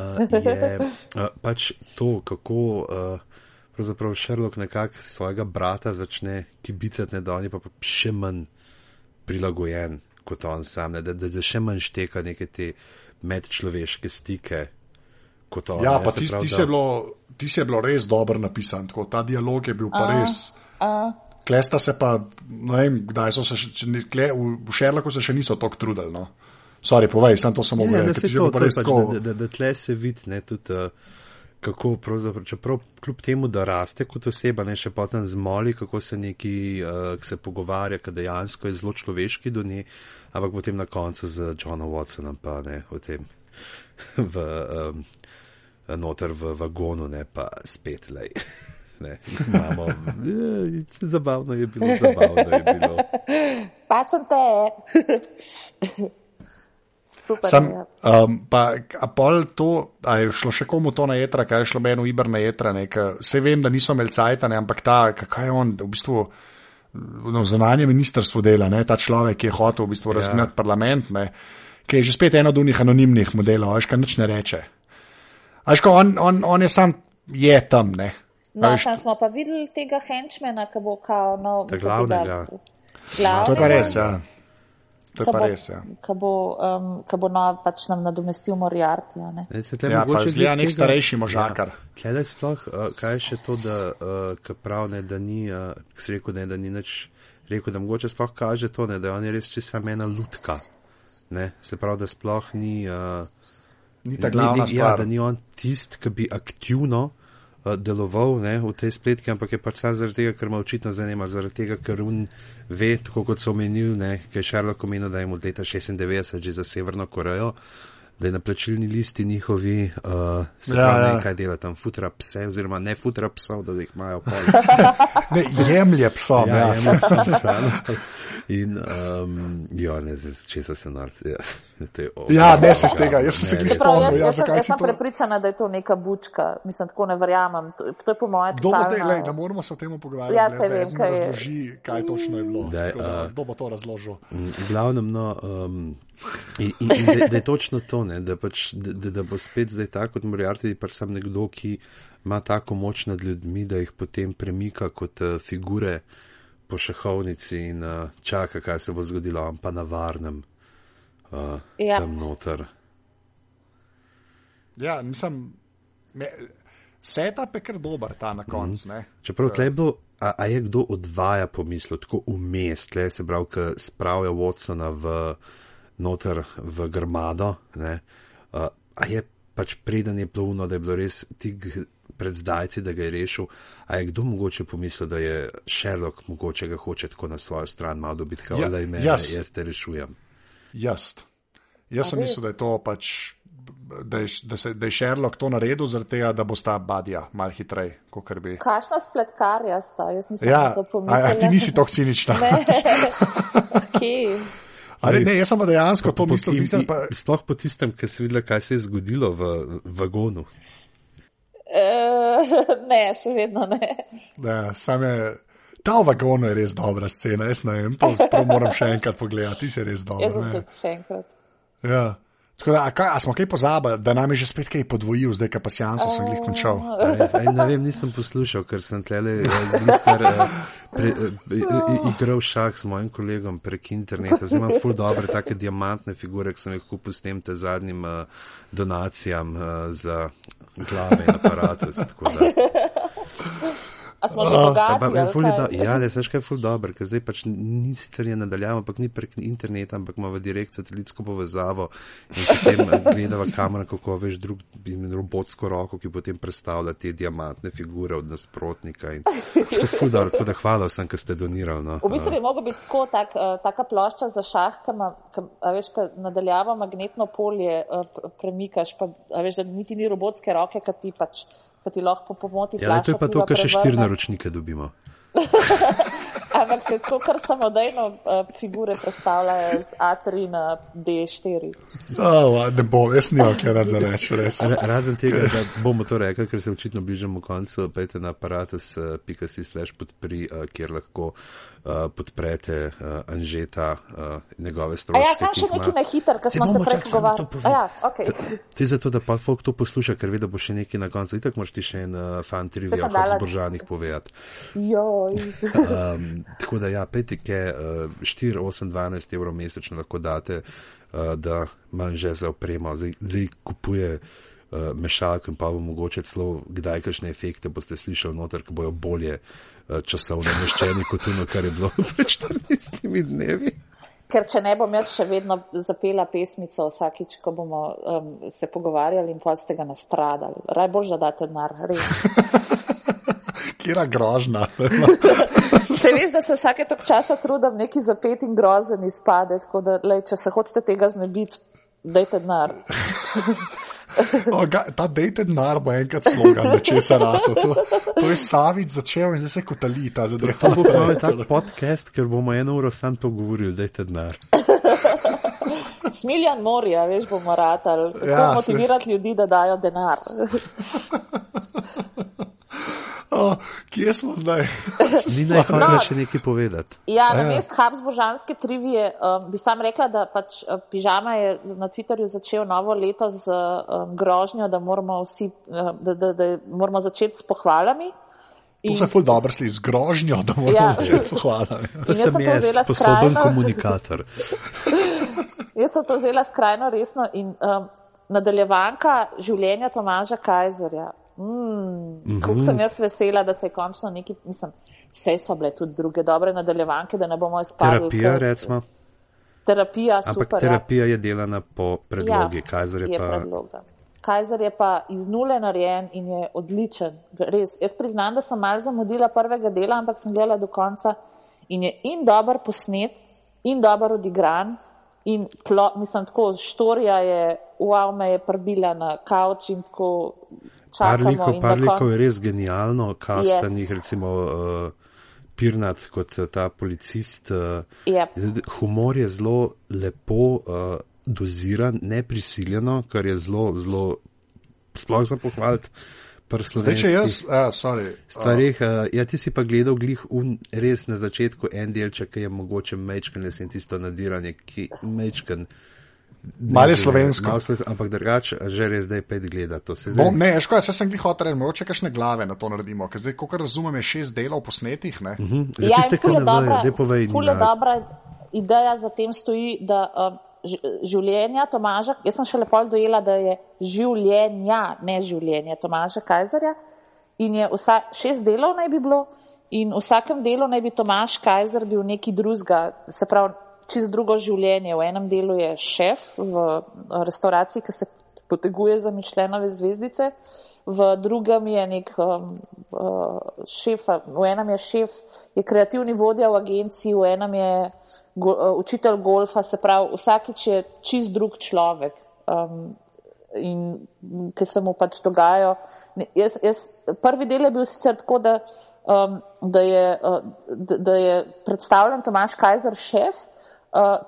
Uh, je uh, pač to, kako uh, pravzaprav Sherlock nekako svojega brata začne kibicati, ne, da on je pa, pa še manj prilagojen kot on sam, ne, da, da, da še manj šteka neke te medčloveške stike kot on. Ja, ne, pa ti, pravi, ti, da- se je bilo, ti se je bilo res dobro napisan, tako, ta dialog je bil pa res. Klesta se pa, ne vem, kdaj so se, še, kle, v, v Šerlaku se še niso tako trudili. No. Sorry, povej, sem to samo Ja, da, to, to, pač, da, da, da, da tle se vidi, ne, tudi, uh, kako pravzaprav, čeprav kljub temu, da raste kot oseba, ne še potem zmoli, kako se neki, uh, se pogovarja, ki dejansko je zelo človeški do nje, ampak potem na koncu z Johnom Watsonom pa ne o tem v, um, noter v vagonu, ne pa spet lej. Ne, imamo, je, zabavno je bilo, zabavno je bilo. Pa sem te. Super. Sam, ja. um, pa, a pol to, a je šlo še komu to na jedra, kaj je šlo meni v Iber na jedra, vse vem, da niso imeli cajtane, ampak ta, kaj je on, v bistvu, no, zunanje ministrstvo dela, ne, ta človek, ki je hotel v bistvu razgnati parlament, ne, ki je že spet eno od unih anonimnih modelov, veš, kaj nič ne reče. Veš, ko on, on, on je sam, je tam, ne. No, Veš, tam smo pa videli tega henčmena, ki bo kao, no, glavnega. Glavnega. To je pa res, ja. To je Ka pa bo, res, ja. ka bo, um, ka bo no, pač nam nadomestil Moriarty. a Ne? Se te Ja, pa mogoče zgleda glih nek tega- starejši možakar. Ja. Klede sploh, uh, kaj je še to, da, uh, prav, ne, da ni, uh, si rekel, ne, da ni nič, rekel, da mogoče sploh kaže to, ne, da on je res čisto ena lutka. Ne, se pravi, da sploh ni. Uh, Ni ta ni- glavna ni, ja, stvar. da ni on tisti, ki bi aktivno uh, deloval ne, v tej spletki, ampak je pač samo zaradi tega, ker me očitno zanima, zaradi tega, ker on ve, tako kot so omenili, ker je Sherlock omenil, da je mu leta 96 že za Severno Korejo, da je na plačilni listi njihovi, uh, se Ja, pravi, ja. ne, kaj dela tam, futra pse, oziroma ne futra psov, da jih imajo pol. Ne, jemlje psom, ja. ja. ja, sem šalil. In, um, ja, ne, česa se nard. Ja, to je, oh, Ja, ne se iz tega, jaz sem se glih spomnil, jaz, ja, jaz, sem- zakaj jaz si sem to. prepričana, da je to neka bučka. Mislim, tako ne verjamem. To, to je po mojem Kdo bo zdaj, glej, ne moramo se o tem pogovarjati, Ja, zdaj vem, kaj je. razloži, kaj točno je bilo. Daj, a- Kdo bo to razložil? V glavnem, no, um, in, in, in da, da je točno to, ne, da, pač, da, da, bo spet zdaj tako kot Moriarty, pač sam nekdo, ki ima tako moč nad ljudmi, da jih potem premika kot uh, figure po šahovnici in uh, čaka, kaj se bo zgodilo, on pa na varnem uh, Ja. tam noter. Ja, mislim, me, setup je kar dober ta na koncu. Mm. Čeprav tle je bilo, a, a je kdo odvaja pomislo, tako umest, tle se pravi, ki spravlja Watsona v noter v grmado, ne, a, a je pač preden je plovno, da je bilo res tik pred zdajci, da ga je rešil, a je kdo mogoče pomislil, da je Sherlock mogoče ga hoče tako na svojo stran malo dobiti, kao, Ja, da ime, jaz. jaz te rešujem. Jaz. Jaz sem mislil, da je to pač. Da je, da, se, da je Sherlock to naredil, zaradi tega, da bo sta badja malo hitreje, kot bi. Kakšna spletkarja sta? Jaz nisem Ja, to a, pomislila. a ti nisi tako cinična. Kje? Ali ne, jaz sem pa dejansko to mislil, in- pa. Sploh po tistem, ki si videla, kaj se je zgodilo v vagonu. Uh, ne, še vedno ne. Da, sam je. Ta v vagonu je res dobra scena, jaz ne vem, to prav moram še enkrat pogledati, ti si res Jaz dober. sem ne. tudi še enkrat. Ja. Tako Da, a, kaj, a smo kaj pozabili, da nam je že spet kaj podvojil, zdaj pa sjanso sem jih končal. Aj, aj, ne vem, nisem poslušal, ker sem tlele eh, glihkar, eh, pre, eh, igral šah s mojim kolegom prek interneta. Zdaj imam ful dobre take diamantne figure, ki sem jih kupil s tem te zadnjim uh, donacijam uh, za glave in aparatus. A smo že Pa, bogati? pa, ful do, ja, ne, znaš kaj ful dobro, ker zdaj pač ni sicer je nadaljavo, ampak ni prek interneta, ampak ima v direkt satelitsko povezavo in potem eh, gledava kamera, kako veš drug robotsko roko, ki potem predstavlja te diamantne figure od nasprotnika. In, to je ful dobro, tako da hvala vsem, ki ste donirali. No. V bistvu bi mogel biti tako, tak, uh, taka plošča za šah, ki ima, veš, nadaljavo magnetno polje pr- premikaš, pa veš, da niti ni robotske roke, ki ti pač, ki ti lahko po pomoti Ja, to je pa to, kar še štiri naročnike dobimo. Ampak se tako kar samodejno uh, figure predstavljajo z A3 na D4. Oh, ne bom, jaz nimam kaj rad za reči, res. Ra- Razen tega, da bomo to rekli, ker se očitno bližamo koncu, pejte na aparatus.si slash podpri, eh, kjer lahko eh, podprete uh, Anžeta, uh, njegove A stroške. ja, sam še nekaj na hiter, ker smo se prej pogovarjali. A Ja, okay. To je zato, da pa folk to posluša, ker ve, da bo še nekaj na koncu. Itak moraš ti še en uh, fan trivia sem o Habsburžanih povedati. Um, tako da ja, petike uh, 4, 8, 12 evrov mesečno lahko date, uh, da manj že za opremo. Zdaj, zdaj kupuje uh, mešalko in pa bo mogoče celo kdaj kakšne efekte boste slišali noter, ki bojo bolje uh, časovno umeščeni kot ono, kar je bilo pred 14 dnevi. Ker če ne bom jaz še vedno zapela pesmico vsakič, ko bomo um, se pogovarjali in pa ste ga nastradali. Raj bož, da date denar, res. Kira grožna. Se veš, da se vsake tok časa trudim neki zapet in grozen izpade, tako da, lej, če se hočete tega znebiti, dajte denar. O, ga, ta dejte denar bo enkrat slogan, nečesa rato. To, to je Savič začel in zdaj se kotali ta zadeva. To bo pravi tak podcast, ker bomo eno uro sam to govorili, dajte denar. Smiljan morja, veš, bomo ratali. Kako Ja, ja, se- motivirati ljudi, da dajo denar. Oh, kje smo zdaj? Ni naj hotela No. še nekaj povedati. Ja, A na ja. mest Habsbožanske trivije um, bi sam rekla, da pač uh, Pižama je na Twitterju začel novo leto z um, grožnjo, da moramo, vsi, uh, da, da, da moramo začeti s pohvalami. To se ful dobro sliši, z grožnjo, da moramo Ja. začeti s pohvalami. To In sem jaz, sposoben skrajno. komunikator. Jaz sem to vzela skrajno resno in um, nadaljevanka življenja Tomaža Kajzerja. Mm, mm Mhm. -hmm. sem jaz vesela, da se je končno neki, mislim, vse so bile tudi druge dobre nadaljevanke, da ne bomo izpadli. Terapija, kot- recimo. Terapija, Ampak super. terapija je delana po predlogi, ja, Kajzer je je pa. predloga. Kajzer je pa iz nule narejen in je odličen. Res. Jaz priznam, da sem malo zamudila prvega dela, ampak sem gledala do konca in je in dober posnet, in dober odigran. In plo, mislim, tako štorija je, wow, me je prbila na kavč in tako čakamo. Parlikov, koncu- je res genialno, kastanih, Yes. recimo uh, Pirnat kot uh, ta policist. Uh, Yep. Humor je zelo lepo uh, doziran, neprisiljeno, kar je zelo, zelo sploh za pohvaliti. Zdaj, če jaz, uh, sorry, Stvarih, uh, ja, ti si pa gledal glih un, res na začetku en delček, ki je mogoče mečken, le sem tisto nadiranje, ki mečken. Malo je slovensko. Malo slovensko, ampak drugače, že res zdaj pet gleda to. Se Bom, zdaj, ne, škoda, jaz sem jih hotel reči, mogoče kakšne glave na to naredimo, ker zdaj, kot razumem, je šest delov posnetih. Ne? Mhm. Za Ja, tiste, ki ne vejo, dobra- daj povej, ful je Nina. dobra ideja za tem stoji, da um, ž- življenja Tomaža, jaz sem še lepo dojela, da je življenja, ne življenje Tomaža Kajzerja. In je vsa, šest delov naj bi bilo, in v vsakem delu naj bi Tomaž Kajzer bil neki drugega, se pravi, čist drugo življenje. V enem delu je šef v eh, restauraciji, ki se poteguje za Mišljenove zvezdice, v drugem je nek um, uh, šef, v enem je šef, je kreativni vodja v agenciji, v enem je go, uh, učitelj golfa, se pravi, vsakič je čist drug človek. Um, in ki se mu pač dogajajo. Jaz, jaz, prvi del je bil sicer tako, da, um, da, je, uh, da, da je predstavljen Tomaš Kajzer šef,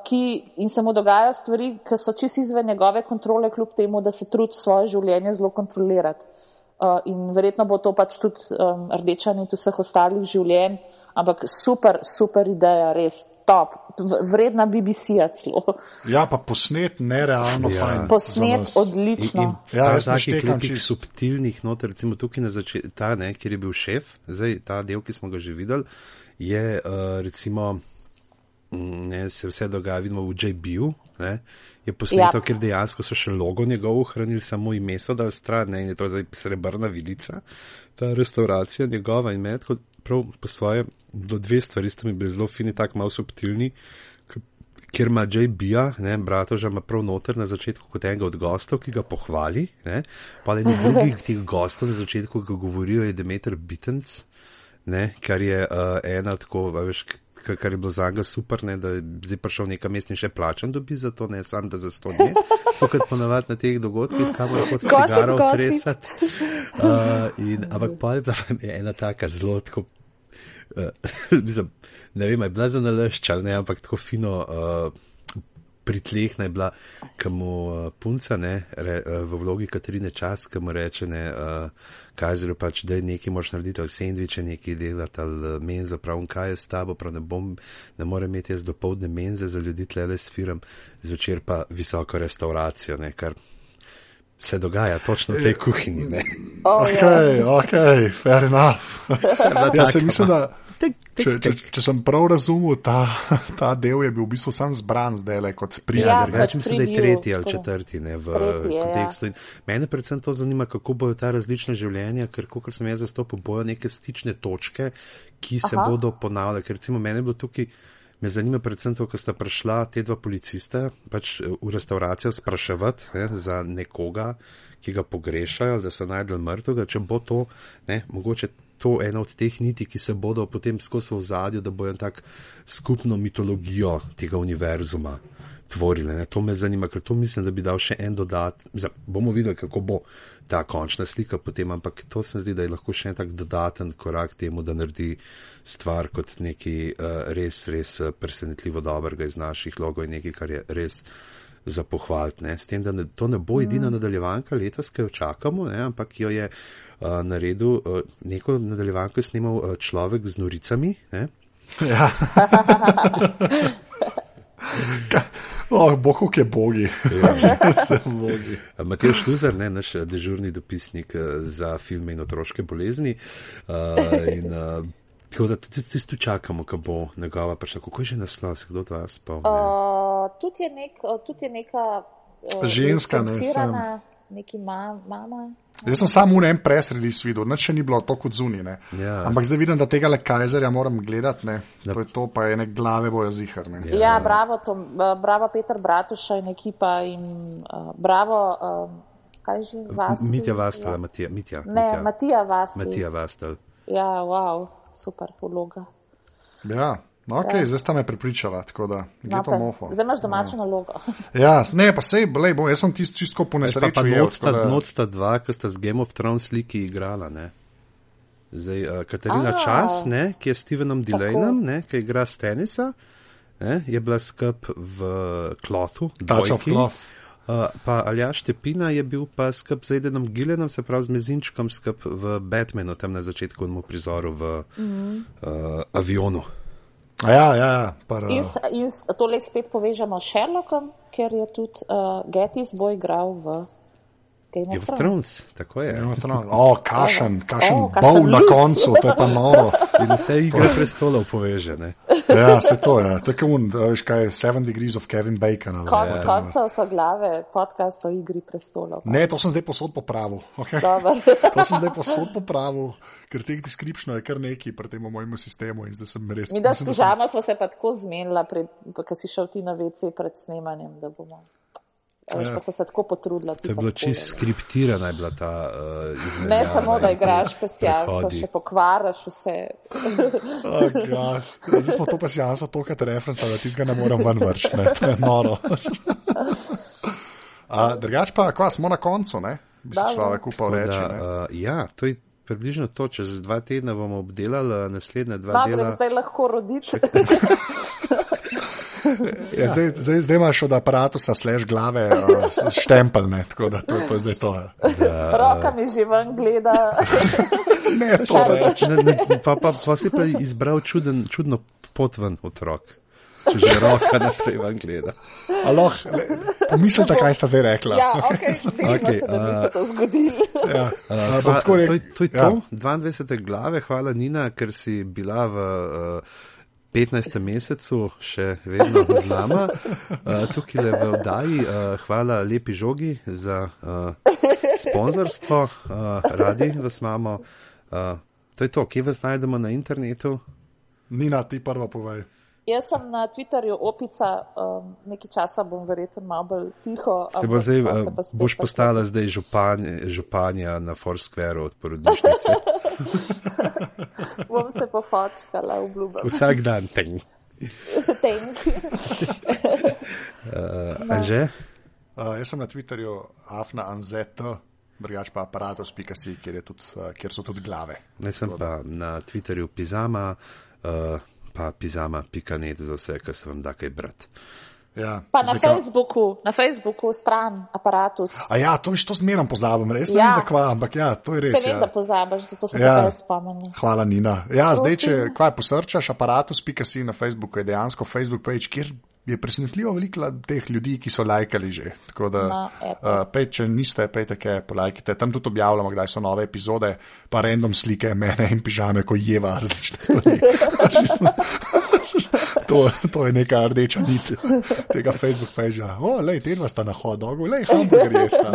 ki in se mu dogajajo stvari, ki so čisto izven njegove kontrole, kljub temu, da se trudi svoje življenje zelo kontrolirati. Uh, in verjetno bo to pač tudi um, rdeča nit vseh ostalih življenj, ampak super, super ideja, res top, vredna BBC-ja celo. Ja, pa posnet nerealno Ja. fajn. Posnet odlično. In, in Ja, ja, jaz takih lepih čisto. subtilnih not, recimo tukaj na začetku, ta, ne, kjer je bil šef, zdaj ta del, ki smo ga že videli, je uh, recimo, ne, se vse dogaja, vidimo v JB-u, ne, je posneto, Ja. ker dejansko so še logo njegov ohranili, samo ime so dal stran, ne, in je to zdaj srebrna vilica, ta restauracija njegova in med, kot prav po svoje, do dve stvari sta mi bili zelo fini, tako malo subtilni, k- kjer ima JB-ja, ne, bratoža ima prav noter na začetku kot enega od gostov, ki ga pohvali, ne, pa eden drugih teh gostov na začetku, ki ga govorijo, je Demeter Bittens, ne, kar je uh, ena tako, veš, kar je bilo za njega super, ne, da je zdaj prišel nekam mest in še plačan dobi za to, ne sam da za sto dni, kot ponavadi na teh dogodkih, kamor lahko Gossip, cigaro gossip. tresati. Uh, in, ampak pa je bila ena taka zelo tako Uh, mislim, ne vem, je bila za nalašč ali ne, ampak tako fino uh, pritlehna je bila, ki mu uh, punca ne, re, uh, v vlogi Katarine Čas, ki mu reče, ne, uh, kaj zelo pač, da je nekaj moš narediti, ali sendviče nekaj delati, ali menza, prav, in kaj je s tabo, prav ne bom, ne morem imeti jaz do povdne menze za ljudi, tle le sfiram, zvečer pa visoko restauracijo, ne, kar se dogaja točno v tej kuhinji. Ne. Oh, Ok, ja. ok, fair enough. ja, se mislim, da. Tik, tik, Če, če, če sem prav razumel, ta, ta del je bil v bistvu sam zbran zdaj le kot Ja, prijatelj. Več mislim, da je tretji ali četrti ne, v Tretji ja. kontekstu. In Mene predvsem to zanima, kako bojo ta različna življenja, ker kot sem jaz zastopil, bojo neke stične točke, ki se Aha. bodo ponavljale. Ker recimo mene je bilo tukaj, me zanima predvsem to, ko sta prišla te dva policista pač eh, v restauracijo spraševati ne, za nekoga, ki ga pogrešajo, da so najdel mrtvega, če bo to, ne, mogoče to ena od teh niti, ki se bodo potem skozi v zadju, da bojo tak skupno mitologijo tega univerzuma tvorile. Ne. To me zanima, ker to mislim, da bi dal še en dodat. Bomo videli, kako bo ta končna slika potem, ampak to se mi zdi, da je lahko še en tak dodaten korak temu, da naredi stvar kot nekaj uh, res, res eh, presenetljivo dobrega iz naših logov in nekaj, kar je res za pohvaliti. S tem, da ne, to ne bo edina mm. nadaljevanka letos, ki jo čakamo, ne, ampak jo je uh, naredil uh, neko nadaljevanko, snimal uh, človek z noricami. Ne. Ja. Oh, bohu, ki je bogi. Ja. bogi. Matej Šluzer, ne, naš dežurni dopisnik za filme in otroške bolezni. Uh, in, uh, tako da tudi tu čakamo, ko bo njegova prišla. Kako je že naslov, se kdo to vas spomni? Uh, tudi je, nek, tud je neka uh, ženska, ne sem. Neki ma, mama. Jaz sem samo v enem presredi videl, noč ni bilo to kot zunaj. Ja. Ampak zdaj vidim, da tega le Kajzerja moram gledati, ne. To je to, pa je nek glave bojo zihar. Ne. Ja, ja bravo, to, bravo Peter Bratuša in ekipa in uh, bravo. Uh, Kaj že vas? Mitja Vastel, Matija. Mitja, ne, Mitja. Matija Vastel. Matija Vastel. Ja, wow, super vloga. Ja. No, okay, ja. Zdaj sta me pripričala, tako da je to mofo. Zdaj imaš domačo ja. nalogo. ja, ne, pa sej, lej, bo, jaz sem tisti čisto po nesreči. Not sta dva, ki sta z Game of Thrones sliki igrala. Ne? Zdaj, uh, Katarina A, Čas, ne, ki je Stevenom Delaynom, ki igra s tenisa, ne, je bila skup v Klothu. Touch of Cloth. Uh, pa Aljaš Tepina je bil pa skup z Edenom Gilenom, se pravi z Mezinčkom, skup v Batmanu, tam na začetku in mu prizoru v mm -hmm. uh, avionu. Ja, ja, ja. Par, in, in tole spet povežemo s Sherlockom, ker je tudi uh, Gettysburg igral v Game of Thrones. Tako je. O, kašen, kašen oh, bol na koncu, to je pa noro. In vse igre prestolov povežene. ja, se to je. Tako un, veš kaj, Seven Degrees of Kevin Bacon. Konc ja. koncev so glave podcast o igri prestolov. Ne, to sem zdaj posod popravil. Okay? to sem zdaj posod popravil, ker teh descriptionov je kar neki pri tem mojemu sistemu in zdaj sem res. Mi da s pižama smo se pa tako zmenila, ker si šel ti na WC pred snemanjem, da bomo. Veš, ja. pa so se tako potrudili. To je bilo čisto skriptirano, je bila ta uh, izmenjava. Ne samo, da igraš pesjanco, še pokvaraš vse. oh, Zdaj smo to pesjanco, to, kar je referenca, da ti ga ne morem ven vršiti. To je noro. Drugač pa, kva smo na koncu, ne? Bi se človek upal reči. Da, uh, ja, to je približno to, čez dva tedna bomo obdelali naslednje dva tedna. Zdaj lahko roditi. Ja, zdaj, zdaj, zdaj imaš od aparata sleš glave, uh, štempelne, tako da to, to je zdaj to. Da, Roka mi že ven gleda. ne, to reč. ne, ne, pa, pa, pa si pa izbral čuden, čudno pot ven od rok. Če že roka naprej ven gleda. Aloh, pomislite, kaj sta zdaj rekla. Ja, okay, okay, se, da bi se to zgodilo. Ja, uh, pa, to, to je ja. to, 22. glave, hvala Nina, ker si bila v. Uh, 15. mesecu, še vedno z nama, uh, tukaj le v oddaji. Uh, hvala lepi žogi za uh, sponzorstvo, uh, radi vas imamo. Uh, to je to, kje vas najdemo na internetu? Nina, ti prva povej. Jaz sem na Twitterju opica, um, nekaj časa bom verjetno malo bolj tiho. Se bo zdaj, uh, boš postala zdaj župan, županja na Foursquare od porodnišnice. bom se pofočkala, obljubim. Vsak dan, tenk. tenk. uh, no. Že? Uh, jaz sem na Twitterju Afna Anzeta. Drugač pa aparatus.si, kjer, uh, kjer so tudi glave. Jaz sem pa na Twitterju Pizama. Uh, pa pizama.net za vse, kar se vam da kaj brati. Ja, pa na Zdaj, Facebooku, na Facebooku, stran, aparatus. A ja, to, to zmeram pozabim, res ja. ne zakva, ampak ja, to je res. Se vem, ja. da pozabiš, zato se ja. tega spomnim. Hvala, Nina. Ja, Prosim. zdaj, če kaj posrčaš, aparatus.si na Facebooku je dejansko Facebook page, kjer je presenetljivo veliko teh ljudi, ki so lajkali že. Tako da, no, uh, pej, če niste, pejte, kaj polajkite. Tam tudi objavljamo, kdaj so nove epizode, pa random slike mene in pižame, ko jeva različne stvari. to, to je neka rdeča nit tega Facebook pagea. O, lej, te dva sta na hodogu, lej, hamburger jesta.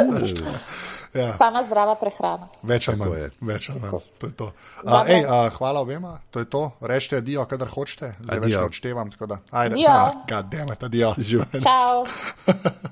Ja. Sama zdrava prehrana. Več ali manj. Več ali manj. To je to. A, ej, a, hvala obema, to je to. Rečite adijo, kadar hočete. Zdaj adijo. več odštevam. Ajde, adijo. God damn it, adijo. Ciao.